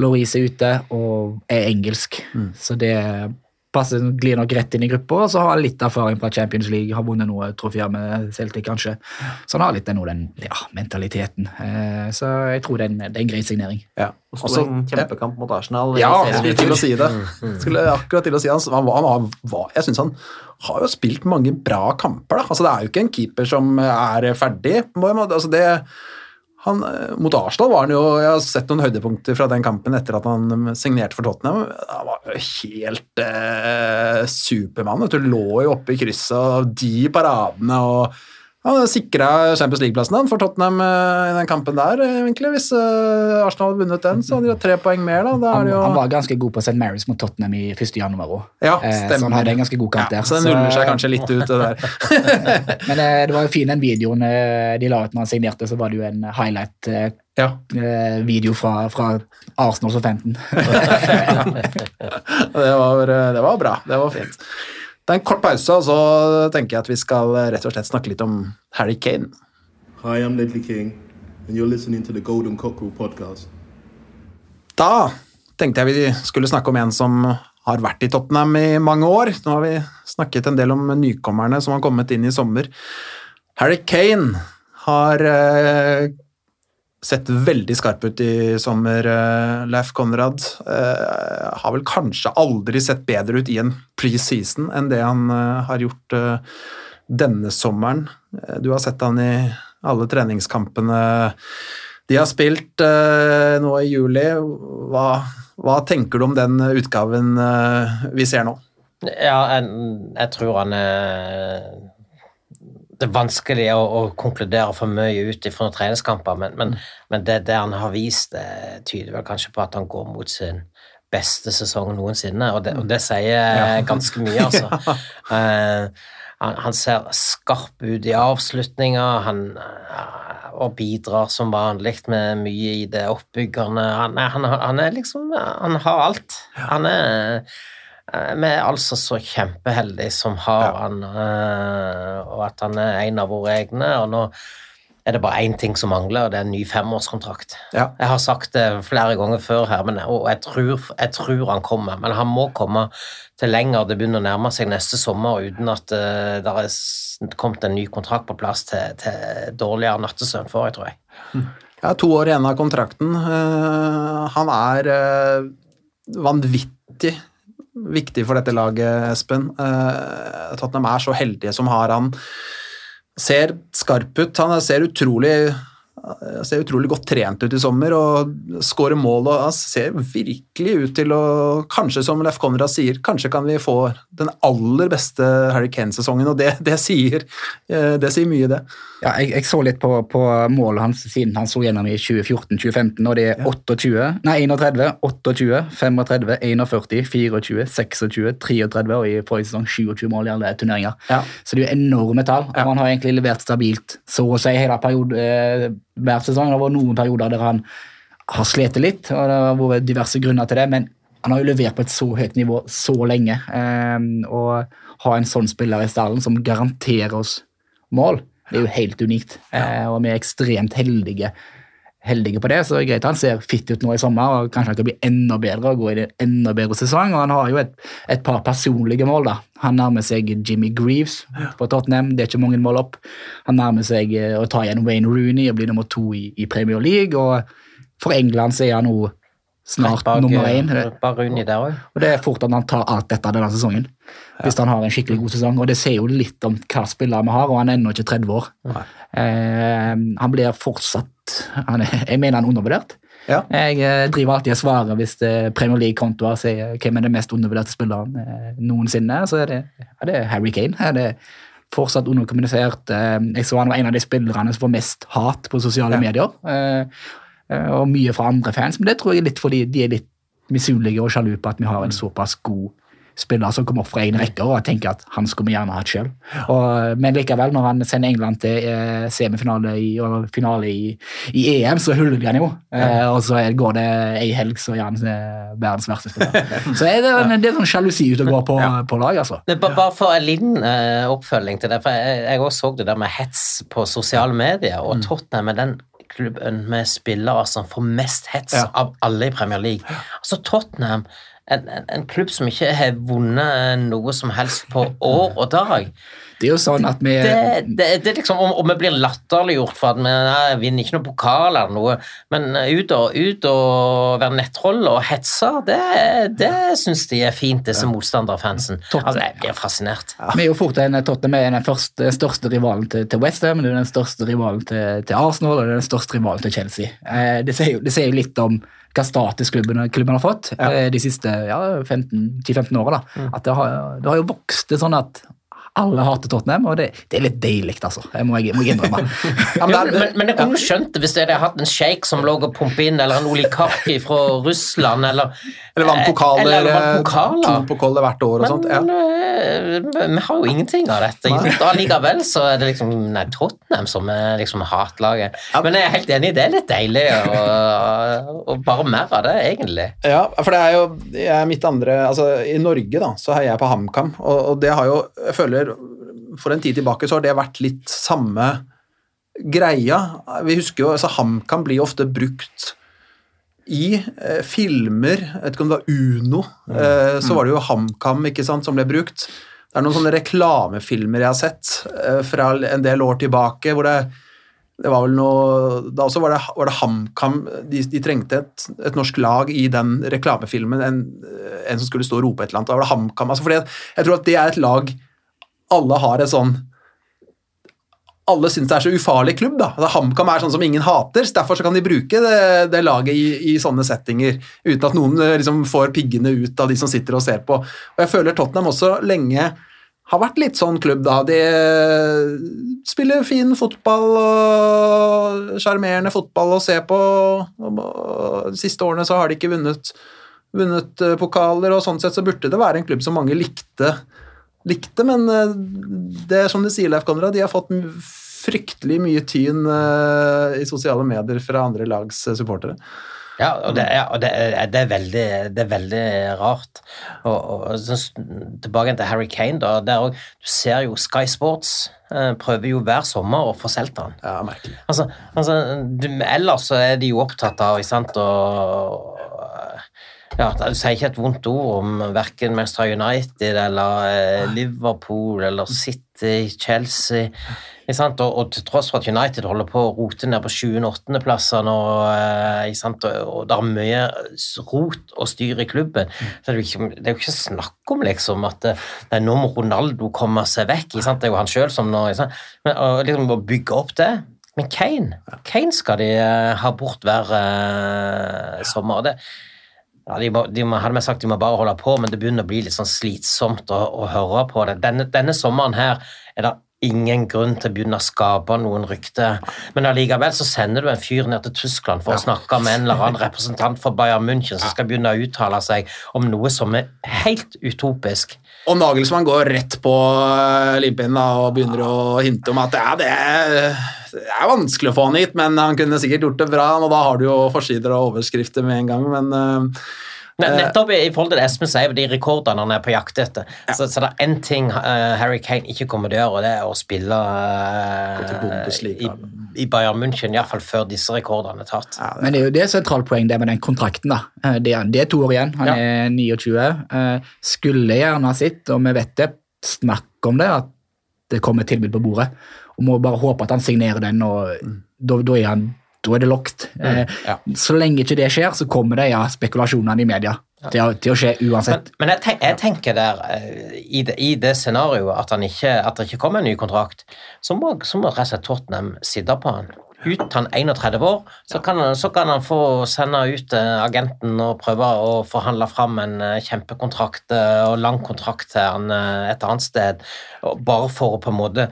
Louise er ute og er engelsk. Mm. Så det passer, glir nok rett inn i gruppa, og så har han litt erfaring fra Champions League, har vunnet noe trofeer med Celtic, kanskje. Så han har litt den, den ja, mentaliteten. Eh, så jeg tror det er en, det er en grei signering. Ja. Og så en kjempekamp mot Arsenal. Ja, jeg skulle til å si det. Skulle akkurat til å si det. Han, var- han var, jeg synes han har jo spilt mange bra kamper. Da. Altså, det er jo ikke en keeper som er ferdig. på en måte. Altså, det, han, eh, mot Arsenal var han jo Jeg har sett noen høydepunkter fra den kampen etter at han signerte for Tottenham. Han var jo helt eh, Supermann. Du lå jo oppe i krysset, og de paradene og han sikra Champions League-plassen for Tottenham eh, i den kampen der, eh, egentlig. Hvis eh, Arsenal hadde vunnet den, så hadde de hatt tre poeng mer. da. da Han, jo... han var ganske god på St. Mary's mot Tottenham i 1. januar òg. Ja, så han hadde en ganske god kamp ja, der. Så det nuller seg kanskje litt ut, det der. Men det var jo fin den videoen de la ut når han signerte, så var det jo en highlight-video Ja, fra, fra Arsenal som 15. det var, det var bra. Det var fint. Det er en kort pause, og så tenker jeg at vi skal rett og slett snakke litt om Harry Kane. Hi, I'm Ledley King, and you're listening to the Golden Cockerel podcast. Da tenkte jeg vi skulle snakke om en som har vært i Tottenham i mange år. Nå har vi snakket en del om nykommerne som har kommet inn i sommer. Harry Kane har eh, sett veldig skarp ut i sommer, eh, Leif Konrad. Uh, har vel kanskje aldri sett bedre ut i en preseason enn det han uh, har gjort uh, denne sommeren. Du har sett han i alle treningskampene de har spilt nå i juli. Hva, hva tenker du om den utgaven vi ser nå? Ja, jeg, jeg tror han er Det er vanskelig å, å konkludere for mye ut ifra noen treningskamper, men, men, men det, det han har vist, det tyder vel kanskje på at han går mot sin beste sesong noensinne, og det, og det sier ganske mye, altså. Eh, han, han ser skarp ut i avslutninga, han eh, og bidrar som vanlig med mye i det oppbyggende. Han, han, han er liksom Han har alt. Han er Vi er altså så kjempeheldige som har han, eh, og at han er en av våre egne. Og nå er det bare én ting som mangler, og det er en ny femårskontrakt. Ja. Jeg har sagt det flere ganger før her, men, og jeg tror, jeg tror han kommer. Men han må komme til lenger det begynner å nærme seg neste sommer uten at uh, det er kommet en ny kontrakt på plass til, til dårligere nattesøvn for, jeg tror jeg. Ja, to år igjen av kontrakten. Uh, han er uh, vanvittig viktig for dette laget, Espen. Eh, Tottenham er så heldige som har han. Ser skarp ut. Han ser utrolig ser utrolig godt trent ut i sommer og skårer mål. og Han ser virkelig ut til å Kanskje, som Leif Konrad sier, kanskje kan vi få den aller beste Harry Kane-sesongen. Og det, det, sier, eh, det sier mye, det. Ja, jeg, jeg så litt på, på målet hans siden han så gjennom i 2014-2015, og det er 28, nei 31, 28, 35, 41, 24, 26, 33 og i forrige sesong 27 mål i alle turneringer. Ja. Så det er jo enorme tall. Ja. Han har egentlig levert stabilt så å si hele perioden eh, hver sesong. Det var noen perioder der han har slitt litt, og det har vært diverse grunner til det. men han har jo levert på et så høyt nivå så lenge. Eh, ha en sånn spiller i stallen som garanterer oss mål, det er jo helt unikt. Eh, og vi er ekstremt heldige, heldige på det. Så det er greit han ser fitt ut nå i sommer, og kanskje han kan bli enda bedre og gå i en enda bedre sesong. Og han har jo et, et par personlige mål, da. Han nærmer seg Jimmy Greaves på Tottenham, det er ikke mange mål opp. Han nærmer seg eh, å ta igjen Wayne Rooney og bli nummer to i, i Premier League. Og for England så er han nå snart Bak, nummer eh, én. Bare Rooney der òg. Og det er fort at han tar alt dette denne sesongen. Hvis han har en skikkelig god sesong. Og det sier jo litt om hva spillere vi har, og han er ennå ikke 30 år. Eh, han blir fortsatt han er, Jeg mener han er undervurdert. Ja. Jeg eh, driver alltid og svarer hvis Premier League-kontoer sier hvem er den mest undervurderte spilleren eh, noensinne, så er det, er det Harry Kane. Er det fortsatt underkommunisert. Eh, jeg så han var en av de spillerne som får mest hat på sosiale medier. Eh, eh, og mye fra andre fans, men det tror jeg er litt fordi de er litt misunnelige og sjalu på at vi har en såpass god spiller som kommer opp fra én rekke, og jeg tenker at han skulle vi gjerne hatt sjøl. Men likevel, når han sender England til eh, semifinale i, og finale i, i EM, så huller de han jo. Eh, og så går det ei helg, så er han eh, verdens verste spiller. så er det, det er sånn sjalusi ute og går på, på lag, altså. Men Bare for en liten eh, oppfølging til det, for jeg, jeg også så det der med hets på sosiale medier, og Tottenham er den klubben med spillere som får mest hets Ja. av alle i Premier League. Altså Tottenham, en, en, en klubb som ikke har vunnet noe som helst på år og dag. Det er jo sånn at vi Det, det, det liksom, om, om vi blir latterliggjort for at vi nei, vinner ikke noe pokal eller noe, men ut og, ut og være nettroll og hetse, det, det syns de er fint, disse motstanderfansen. Altså, jeg blir fascinert. Vi er jo fort en Tottenham er den, første, største rivalen til, til Westham, den største rivalen til, til Arsenal og den største rivalen til Chelsea. Eh, det sier jo litt om hva status klubben, klubben har fått ja. de siste ja, 10-15 åra. Mm. At det har, det har jo vokst det sånn at alle hater Tottenham, og det, det er litt deilig, altså. Jeg må, jeg må jeg innrømme. Ja, men det men, men jeg kunne ja. skjønt det hvis jeg hadde hatt en sjeik som lå og pumpet inn, eller en olikarki fra Russland, eller Eller vant pokaler, Eller pokaler. to pokaler hvert år og Men sånt. Ja. eh, vi har jo ingenting av dette. Og sant? Allikevel så er det liksom nei, Tottenham som er liksom hatlaget. Men jeg er helt enig, det er litt deilig og, og bare mer av det, egentlig. Ja, for det er jo jeg er mitt andre Altså, i Norge, da, så heier jeg på HamKam, og, og det har jo Jeg føler For en tid tilbake så har det vært litt samme greia. Vi husker jo altså HamKam blir ofte brukt i eh, filmer Jeg vet ikke om det var Uno, eh, så var det jo HamKam ikke sant, som ble brukt. Det er noen sånne reklamefilmer jeg har sett eh, fra en del år tilbake, hvor det det var vel noe, Da også var det, var det HamKam de, de trengte et, et norsk lag i den reklamefilmen, en, en som skulle stå og rope et eller annet. Da var det HamKam. Altså jeg tror at det er et lag alle har et sånn alle syns det er så ufarlig klubb. da. Altså, HamKam er sånn som ingen hater, så derfor så kan de bruke det, det laget i, i sånne settinger uten at noen eh, liksom får piggene ut av de som sitter og ser på. Og Jeg føler Tottenham også lenge har vært litt sånn klubb, da. De eh, spiller fin fotball og sjarmerende fotball å se på. De siste årene så har de ikke vunnet, vunnet eh, pokaler, og sånn sett så burde det være en klubb som mange likte likte, men eh, det er som du sier, Leif Konrad, de har fått fryktelig mye tyn eh, i sosiale medier fra andre lags eh, supportere. Ja, og det, er, og det, er, det, er, veldig, det er veldig rart. Og, og, og Tilbake til Harry Kane. da, der, også, Du ser jo Sky Sports eh, prøver jo hver sommer å få solgt han. Ja, merkelig. Altså, altså du, Ellers så er de jo opptatt av sant, å ja, Du sier ikke et vondt ord om verken Manchester United eller eh, Liverpool eller City, Chelsea. Og, og til tross for at United holder på å rote ned på 7. og 8. plasser nå, eh. Og, og det er mye rot og styr i klubben, så det er, jo ikke, det er jo ikke snakk om liksom at det, det er nå må Ronaldo komme seg vekk. Det er jo han sjøl som nå? Men, og liksom å bygge opp det men Kane Kane skal de eh, ha bort hver eh, sommer. Det, ja, de må, de må, hadde vi sagt de må bare holde på, men det begynner å bli litt sånn slitsomt å, å høre på det. Denne, denne sommeren her er det ingen grunn til å begynne å skape noen rykter, men allikevel så sender du en fyr ned til Tyskland for å snakke med en eller annen representant for Bayern München som skal begynne å uttale seg om noe som er helt utopisk. Og Nagelsmann går rett på eh, limpinnen og begynner å hinte om at ja, det, er, det er vanskelig å få han hit, men han kunne sikkert gjort det bra, og da har du jo forsider og overskrifter med en gang, men eh, Nettopp i forhold til det Espen sier, de rekordene han er på jakt etter. Så, så det er én ting eh, Harry Kane ikke kommer til å gjøre, og det er å spille eh, i, i Bayern München, iallfall før disse rekordene er tatt. Men det er jo det sentralt poeng det med den kontrakten. da. Eh, Det er, det er to år igjen, han Ja. er 29. Eh, Skulle gjerne ha sitt, og vi vet det, snakk om det, at det kommer et tilbud på bordet. Og må bare håpe at han signerer den, og da, da er han da er det locked. Mm, ja. Så lenge ikke det skjer, så kommer det ja, spekulasjonene i media til, å, til å skje uansett. men jeg, tenk, jeg tenker der, eh, i det, i det scenarioet at, han ikke, at det ikke kommer en ny kontrakt, så må, så må rett og slett Tottenham sitte på han. Ut han 31 år, så kan han, så kan han få sende ut eh, agenten og prøve å forhandle fram en eh, kjempekontrakt eh, og lang kontrakt til han et annet sted, bare for å på en måte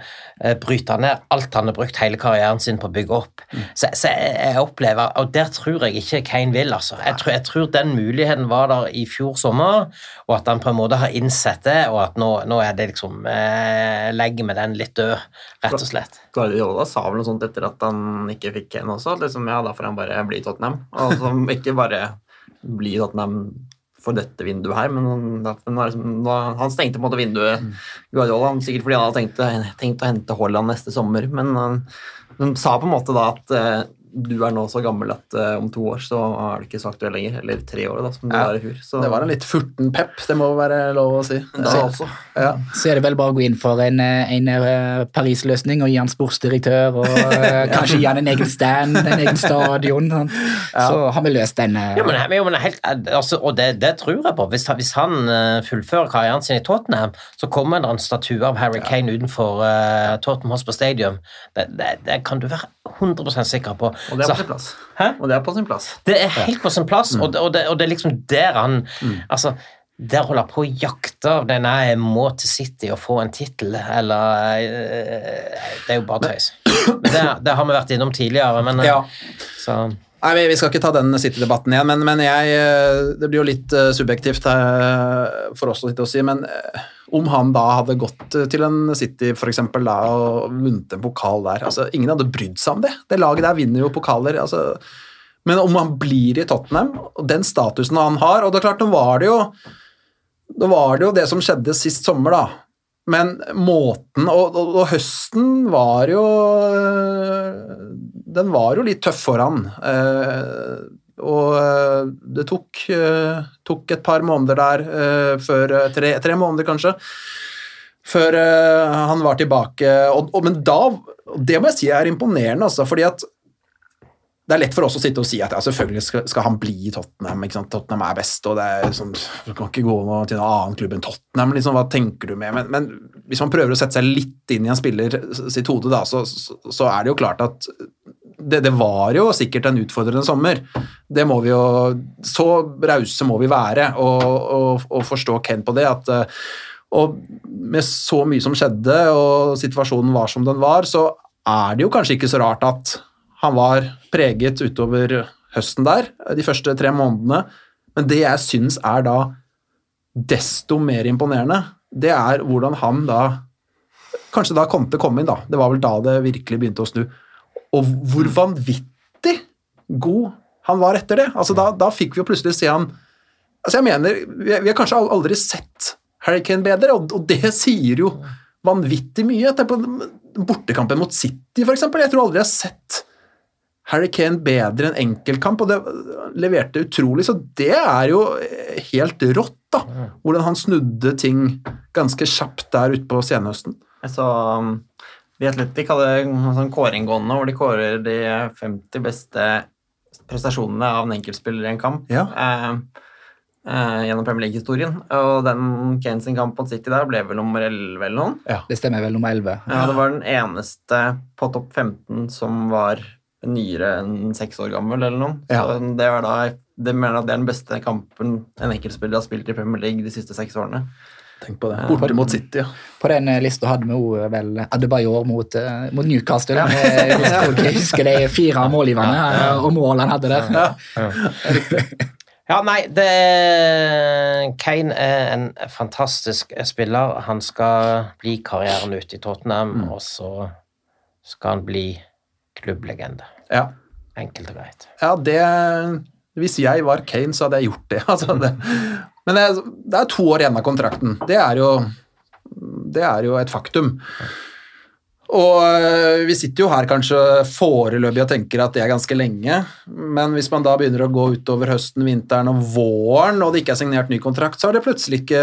bryte ned alt han har brukt hele karrieren sin på å bygge opp. Så, så jeg, jeg opplever, og der tror jeg ikke Kane vil, altså. Jeg tror, jeg tror den muligheten var der i fjor sommer, og at han på en måte har innsett det, og at nå, nå er det liksom eh, Legger vi den litt død, rett og slett. Guardiola sa vel noe sånt etter at han ikke fikk Kane også. Liksom, ja, da får han bare bli Tottenham. Og som ikke bare bli Tottenham for dette vinduet her, men han, da, nå, han stengte på en måte vinduet, Guardiola, sikkert fordi han hadde tenkt, tenkt å hente Haaland neste sommer, men han, han sa på en måte da at eh, du er nå så gammel at uh, om to år så er du ikke så aktuell lenger, eller tre år da, som du Ja, var i fjor. Så, Det var en litt furten pep, det må være lov å si. da Så- også. Ja. Så er det vel bare å gå inn for en, eh, en eh, Paris-løsning og gi han sportsdirektør og kanskje gi han en egen stand, en egen stadion. sant? Så har vi løst den. Uh, Jo, men, jo, men helt, altså, og det, det tror jeg på. Hvis, han- hvis han fullfører karrieren sin i Tottenham, så kommer det en statue av Harry Kane utenfor uh, Tottenham Hospital Stadium. Det, det, det kan du være 100% sikker på. Og det er på sin plass. Hæ? Og det er på sin plass. Det er helt på sin plass, og, det, og, det, og det er liksom der han Altså, der holder han på å jakte av den jeg må til City og få en tittel, eller eh, Det er jo bare tøys. Men Det, det har vi vært innom tidligere, men eh, Ja. så Nei, vi- skal ikke ta den City-debatten igjen, men, men jeg, eh, det blir jo litt subjektivt for oss å sitte og si. Men om han da hadde gått eh, til en City for eksempel, da, og vunnet en pokal der altså Ingen hadde brydd seg om det. Det laget der vinner jo pokaler. altså men om han blir i Tottenham, og den statusen han har Og det er klart, nå var det jo Nå var det jo det som skjedde sist sommer, da. Men måten Og, og, og høsten var jo øh, Den var jo litt tøff for han. Eh, og øh, det tok, øh, tok et par måneder der øh, før tre, tre måneder, kanskje. Før han var tilbake. Og, og, men da Det må jeg si er imponerende, altså, fordi at det er lett for oss å sitte og si at ja, selvfølgelig skal, skal han bli i Tottenham. Tottenham er best, og det er sånn, du kan ikke gå noe til noen annen klubb enn Tottenham. liksom, Hva tenker du med? Men, men hvis man prøver å sette seg litt inn i en spiller sitt hode, da, så, så, så er det jo klart at det, det var jo sikkert en utfordrende sommer. Det må vi jo, Så rause må vi være og, og, og forstå Ken på det. at eh, og med så mye som skjedde, og situasjonen var som den var, så er det jo kanskje ikke så rart at han var preget utover høsten der, de første tre månedene. Men det jeg syns er da desto mer imponerende, det er hvordan han da Kanskje da kom til å komme inn, da. Det var vel da det virkelig begynte å snu. Og hvor vanvittig god han var etter det. Altså da, da fikk vi jo plutselig se han altså jeg mener, vi, vi har kanskje aldri sett Harry Kane bedre, og, og det sier jo vanvittig mye. Tenk på bortekampen mot City, eksempel. Jeg tror aldri jeg har sett Harry Kane bedre enn enkeltkamp, og det leverte utrolig, så det er jo helt rått, da. Hvordan han snudde ting ganske kjapt der ute på senhøsten. Jeg så um, The Athletic hadde en sånn kåring gående hvor de kårer de 50 beste prestasjonene av en enkeltspiller i en kamp Ja. eh, eh, gjennom Premier League-historien. Og den Kane sin kamp mot City der ble vel nummer 11 eller noen. Det stemmer vel nummer 11. Ja, det var den eneste på topp 15 som var nyere enn seks år gammel eller noen. Ja. Så det var da det mener at det er den beste kampen en enkeltspiller har spilt i Premier League de siste seks årene. Tenk på det. Borte mot City, ja. På den eh, lista hadde vi jo vel Adebayor mot, eh, mot Newcastle. Jeg husker, jeg husker de fire målgiverne eh, og målene han hadde der. Ja, nei, det Kane er en fantastisk spiller. Han skal bli karrieren ut i Tottenham, og så skal han bli klubblegende. ja. Enkelt og greit. Ja, det Hvis jeg var Kane, så hadde jeg gjort det. Altså, det men det, er- det er to år igjen av kontrakten. Det er jo, det er jo et faktum. Og øh, vi sitter jo her kanskje foreløpig og tenker at det er ganske lenge, men hvis man da begynner å gå utover høsten, vinteren og våren, og det ikke er signert ny kontrakt, så er det plutselig ikke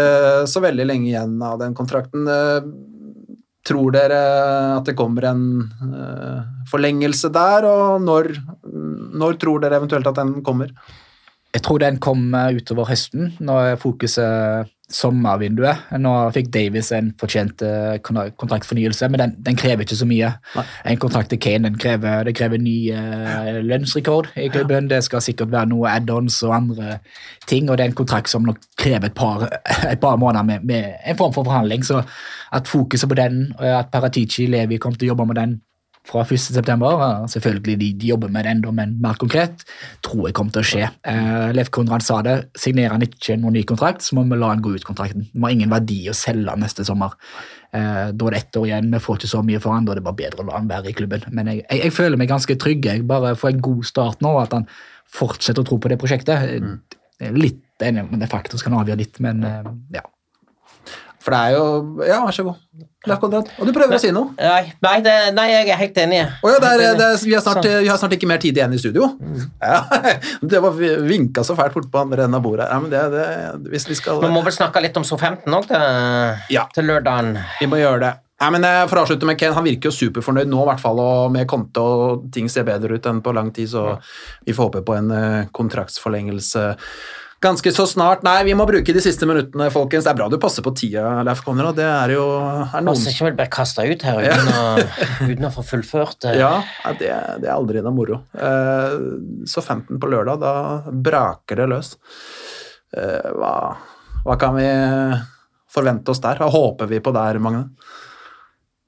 så veldig lenge igjen av den kontrakten. Eh, Tror dere at det kommer en øh, forlengelse der, og når, når tror dere eventuelt at den kommer? Jeg tror den kom utover høsten, når fokuset sommervinduet. Nå fikk Davies en fortjent eh, kon- kontraktfornyelse, men den, den krever ikke så mye. En kontrakt til Kane den krever, det krever ny eh, lønnsrekord i klubben. Det skal sikkert være noe add-ons og andre ting, og det er en kontrakt som nok krever et par, et par måneder med, med en form for forhandling. Så at fokuset på den, at Paratici Levi kom til å jobbe med den fra 1. september, selvfølgelig de, de jobber med det enda, men mer konkret, tror jeg kommer til å skje. Eh, Lev Konrad sa det, signerer han ikke noen ny kontrakt, så må vi la han gå ut kontrakten. Det har ingen verdi å selge han neste sommer. Eh, da er det ett år igjen, vi får ikke så mye for han, da er det bare bedre å la han være i klubben. Men jeg, jeg, jeg føler meg ganske trygg, jeg bare får en god start nå, at han fortsetter å tro på det prosjektet. Mm. Litt enig om det faktisk kan avgjøre litt, men eh, ja. For det er jo Ja, vær så god. Leif Konrad. Og du prøver å si noe. Nei, nei, det, nei, jeg er helt enig. Oh, ja, er, er, vi, har snart, Sånn. vi har snart ikke mer tid igjen i studio. Ja, det var vinka så fælt bort på andre enden av bordet. Ja, men det, det, hvis vi skal Vi må vel snakke litt om SO15 òg Ja. til lørdagen. Vi må gjøre det. Nei, men eh, For å avslutte med Ken, Han virker jo superfornøyd nå, i hvert fall, og med konto og ting ser bedre ut enn på lang tid, så vi får håpe på en eh, kontraktsforlengelse ganske så snart. Nei, vi må bruke de siste minuttene, folkens. Det er bra du passer på tida, Leif Konrad. Det er jo er noen Passer ikke vel bare kasta ut her uten å, uten å få fullført det. Ja, ja, det, det er aldri noe moro. Eh, så 15 på lørdag, da braker det løs. Eh, hva, hva kan vi forvente oss der? Hva håper vi på der, Magne?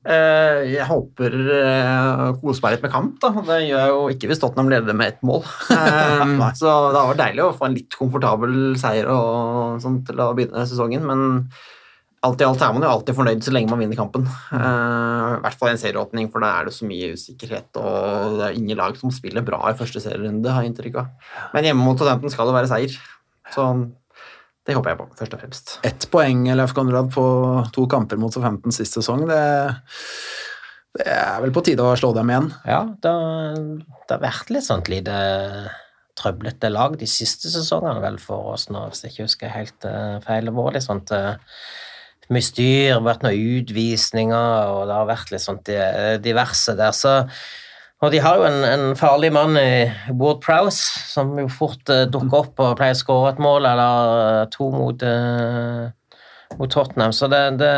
Eh, jeg håper uh, kose meg litt med kamp. da. Det gjør jeg jo ikke hvis Tottenham leder med ett mål. Eh, så det har vært deilig å få en litt komfortabel seier og sånn til å begynne sesongen, men alt i alt er man jo alltid fornøyd så lenge man vinner kampen. Eh, I hvert fall i en serieåpning, for da er det så mye usikkerhet, og det er ingen lag som spiller bra i første serierunde, har jeg inntrykk av. Men hjemme mot Tottenham skal det være seier, så det håper jeg på, først og fremst. Ett poeng Leif Konrad på to kamper mot 15 sist sesong. Det, det er vel på tide å slå dem igjen. Ja, det, det har vært litt sånt lite trøblete lag de siste sesongene vel for oss nå, hvis jeg ikke husker helt uh, feil. Det har vært litt sånt uh, mye styr, vært noen utvisninger, og det har vært litt sånt diverse der. Så, og de har jo en, en farlig mann i Ward Prowse, som jo fort uh, dukker opp og pleier å skåre et mål eller eh, to mot, uh, mot Tottenham. Så det, det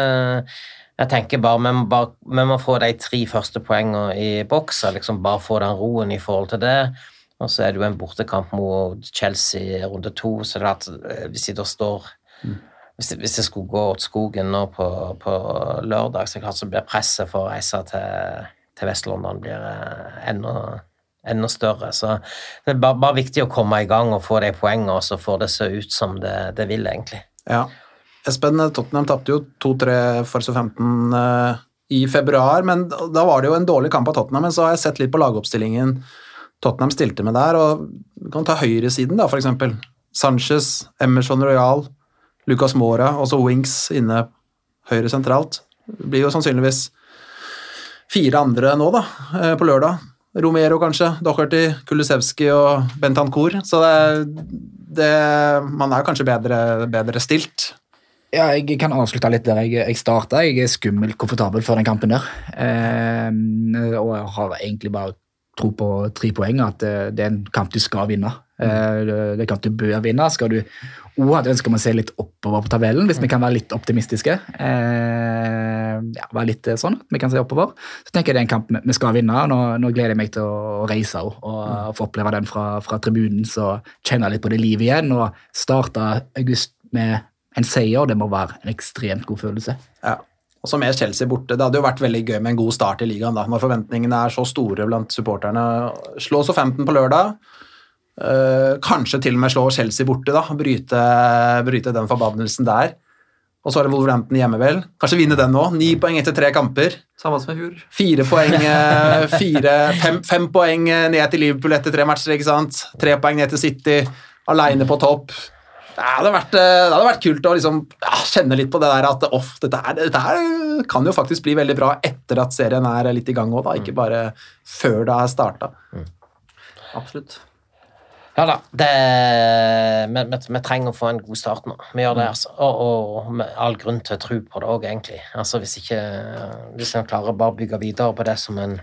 jeg tenker bare vi må, bare, vi må få de tre første poengene i boks, liksom bare få den roen i forhold til det. Og så er det jo en bortekamp mot Chelsea runde to, så det er at hvis de da står hvis, det, hvis det skulle gå åt skogen nå på, på lørdag, så klart så blir presset for å reise til, til Vest-London blir eh, enda, enda større. Så det er bare, bare viktig å komme i gang og få de poengene, og så får det se ut som det, det vil, egentlig. Ja. Espen, Tottenham tapte jo 2-3 for Southampton eh, i februar, men da var det jo en dårlig kamp av Tottenham. Men så har jeg sett litt på lagoppstillingen Tottenham stilte med der, og du kan ta høyresiden, da, eksempel. Sanchez, Emerson Royal, Lucas Mora, og så Wings inne høyre sentralt. Det blir jo sannsynligvis fire andre nå, da, eh, på lørdag. Romero, kanskje, Docherty, Kulusevski og Bentancour. Så det, det Man er kanskje bedre, bedre stilt. Ja, jeg kan avslutte litt der jeg, jeg starta. Jeg er skummelt komfortabel for den kampen der. Eh, og jeg har egentlig bare tro på tre poeng, at det, det er en kamp du skal vinne. Eh, det er en kamp du bør vinne. Skal du òg hadde ønska om å se litt oppover på tabellen, hvis vi kan være litt optimistiske. Eh, ja, være litt eh, sånn at vi kan se oppover. Så tenker jeg det er en kamp vi- vi skal vinne. Nå, nå gleder jeg meg til å reise og, og få oppleve den fra, fra tribunen, så kjenne litt på det livet igjen. Og starte august med en seier, det må være en ekstremt god følelse. Ja. Og så med Chelsea borte. Det hadde jo vært veldig gøy med en god start i ligaen da, når forventningene er så store blant supporterne. Slå så 15 på lørdag. Eh, kanskje til og med slå Chelsea borte, da. Bryte, bryte den forbannelsen der. Og så er det Wolverhampton hjemme, vel. Kanskje vinne den nå. Ni poeng etter tre kamper. Samme som i fjor. Fire poeng, eh, fire, fem, fem poeng eh, ned til Liverpool etter tre matcher, ikke sant? Tre poeng ned til City, aleine på topp. Det hadde vært, det hadde vært kult å liksom, ja, kjenne litt på det der at off, dette, her, dette her kan jo faktisk bli veldig bra etter at serien er litt i gang òg, ikke bare før det har starta. Absolutt. Ja da, det, vi, vi, vi trenger å få en god start nå. Vi gjør det, altså. Og, og med all grunn til å tro på det òg, egentlig. Altså, hvis ikke Hvis en klarer å bare bygge videre på det som en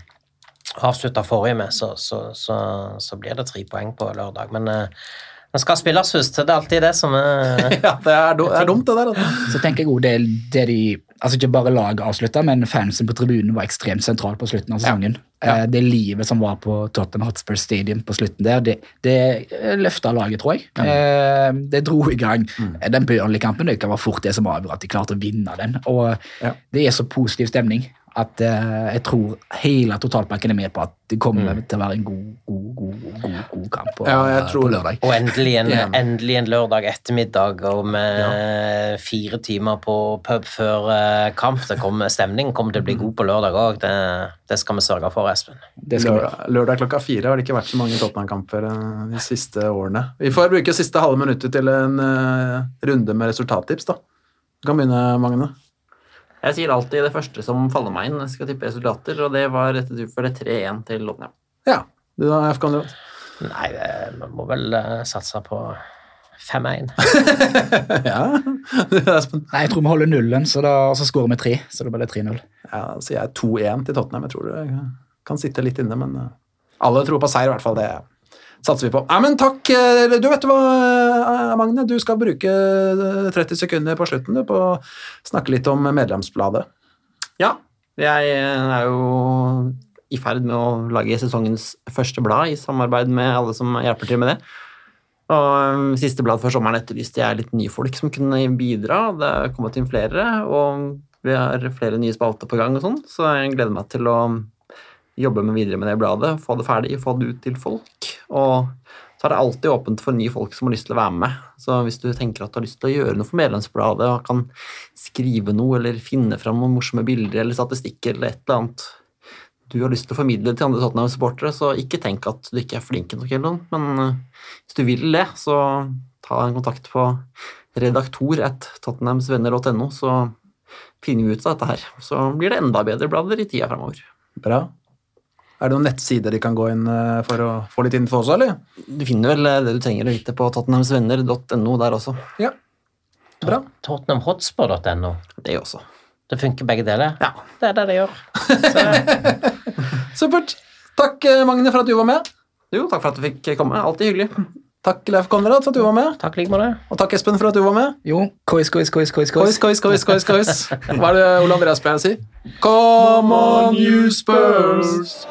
avslutta forrige med, så, så, så, så blir det tre poeng på lørdag. Men Det skal spilles først, det er alltid det som er Ja, det er, det er dumt, det der. Altså. Så tenker jeg også det, det de Altså ikke bare laget avslutta, men fansen på tribunen var ekstremt sentral på slutten av sesongen. Ja. Eh, Det livet som var på Tottenham Hotspur Stadium på slutten der, det, det løfta laget, tror jeg. Ja. Det dro i gang Mm. den Burnley-kampen. Det kan være fort det som avgjorde at de klarte å vinne den. Og Ja. det er så positiv stemning at eh, jeg tror hele totalpakken er med på at det kommer til å være en god, god, god, god, god kamp på, Mm. Ja, jeg tror på lørdag. Og endelig en, Ja. endelig en lørdag ettermiddag og med fire timer på pub før eh, kamp. Det kommer, stemningen kommer til å bli god på lørdag òg. Det, det skal vi sørge for, Espen. Det skal. Lørdag, lørdag klokka fire har det ikke vært så mange Tottenham-kamper eh, de siste årene. Vi får bruke siste halve minuttet til en uh, runde med resultattips, da. Du kan begynne, Magne. Jeg sier alltid det første som faller meg inn når jeg skal tippe resultater, og det var rett og slett 3-1 til Lottenham. Ja. Du da, FK Andreas? Nei, det- vi må vel eh, satse på 5-1. ja. Nei, jeg tror vi holder nullen, så da, og så skårer vi tre. Så da blir det 3-0. Ja, så jeg 2-1 til Tottenham. Jeg tror det kan sitte litt inne, men eh, alle tror på seier, i hvert fall. Det satser vi på. Nei, men takk. eh, Du vet hva, eh, Magne. Du skal bruke eh, 30 sekunder på slutten du, på å snakke litt om medlemsbladet. Ja, jeg er jo i ferd med å lage sesongens første blad i samarbeid med alle som hjelper til med det. Og Siste blad før sommeren etterlyste jeg litt nye folk som kunne bidra. Det er kommet inn flere, og vi har flere nye spalter på gang, og sånn, så jeg gleder meg til å jobbe med videre med det bladet, få det ferdig, få det ut til folk. Og så er det alltid åpent for nye folk som har lyst til å være med. Så hvis du tenker at du har lyst til å gjøre noe for medlemsbladet, og kan skrive noe eller finne fram noen morsomme bilder eller statistikker eller et eller annet du har lyst til å formidle til andre Tottenham-supportere, så ikke tenk at du ikke er flink nok, men eh, hvis du vil det, så ta en kontakt på redaktor at så finner vi ut av dette her. Så blir det enda bedre blader i tida framover. Bra. Er det noen nettsider de kan gå inn eh, for å få litt info også, eller? Du finner vel eh, det du trenger å vite på tottenhamsvenner.no der også. Ja. Bra. Tottenhamhotspur.no. Det også. Det funker begge deler? Ja. Det er det det gjør. Supert. Takk, eh, Magne, for at du var med. Jo, takk for at du fikk komme. Alltid hyggelig. Takk, Leif Konrad, for at du var med. Takk like med. Og takk, Espen, for at du var med. Jo, kois, kois, kois, kois, Kois, kois. kois, kois, kois. Hva er det Ole Andreas pleier å si? Come on, you Spurs!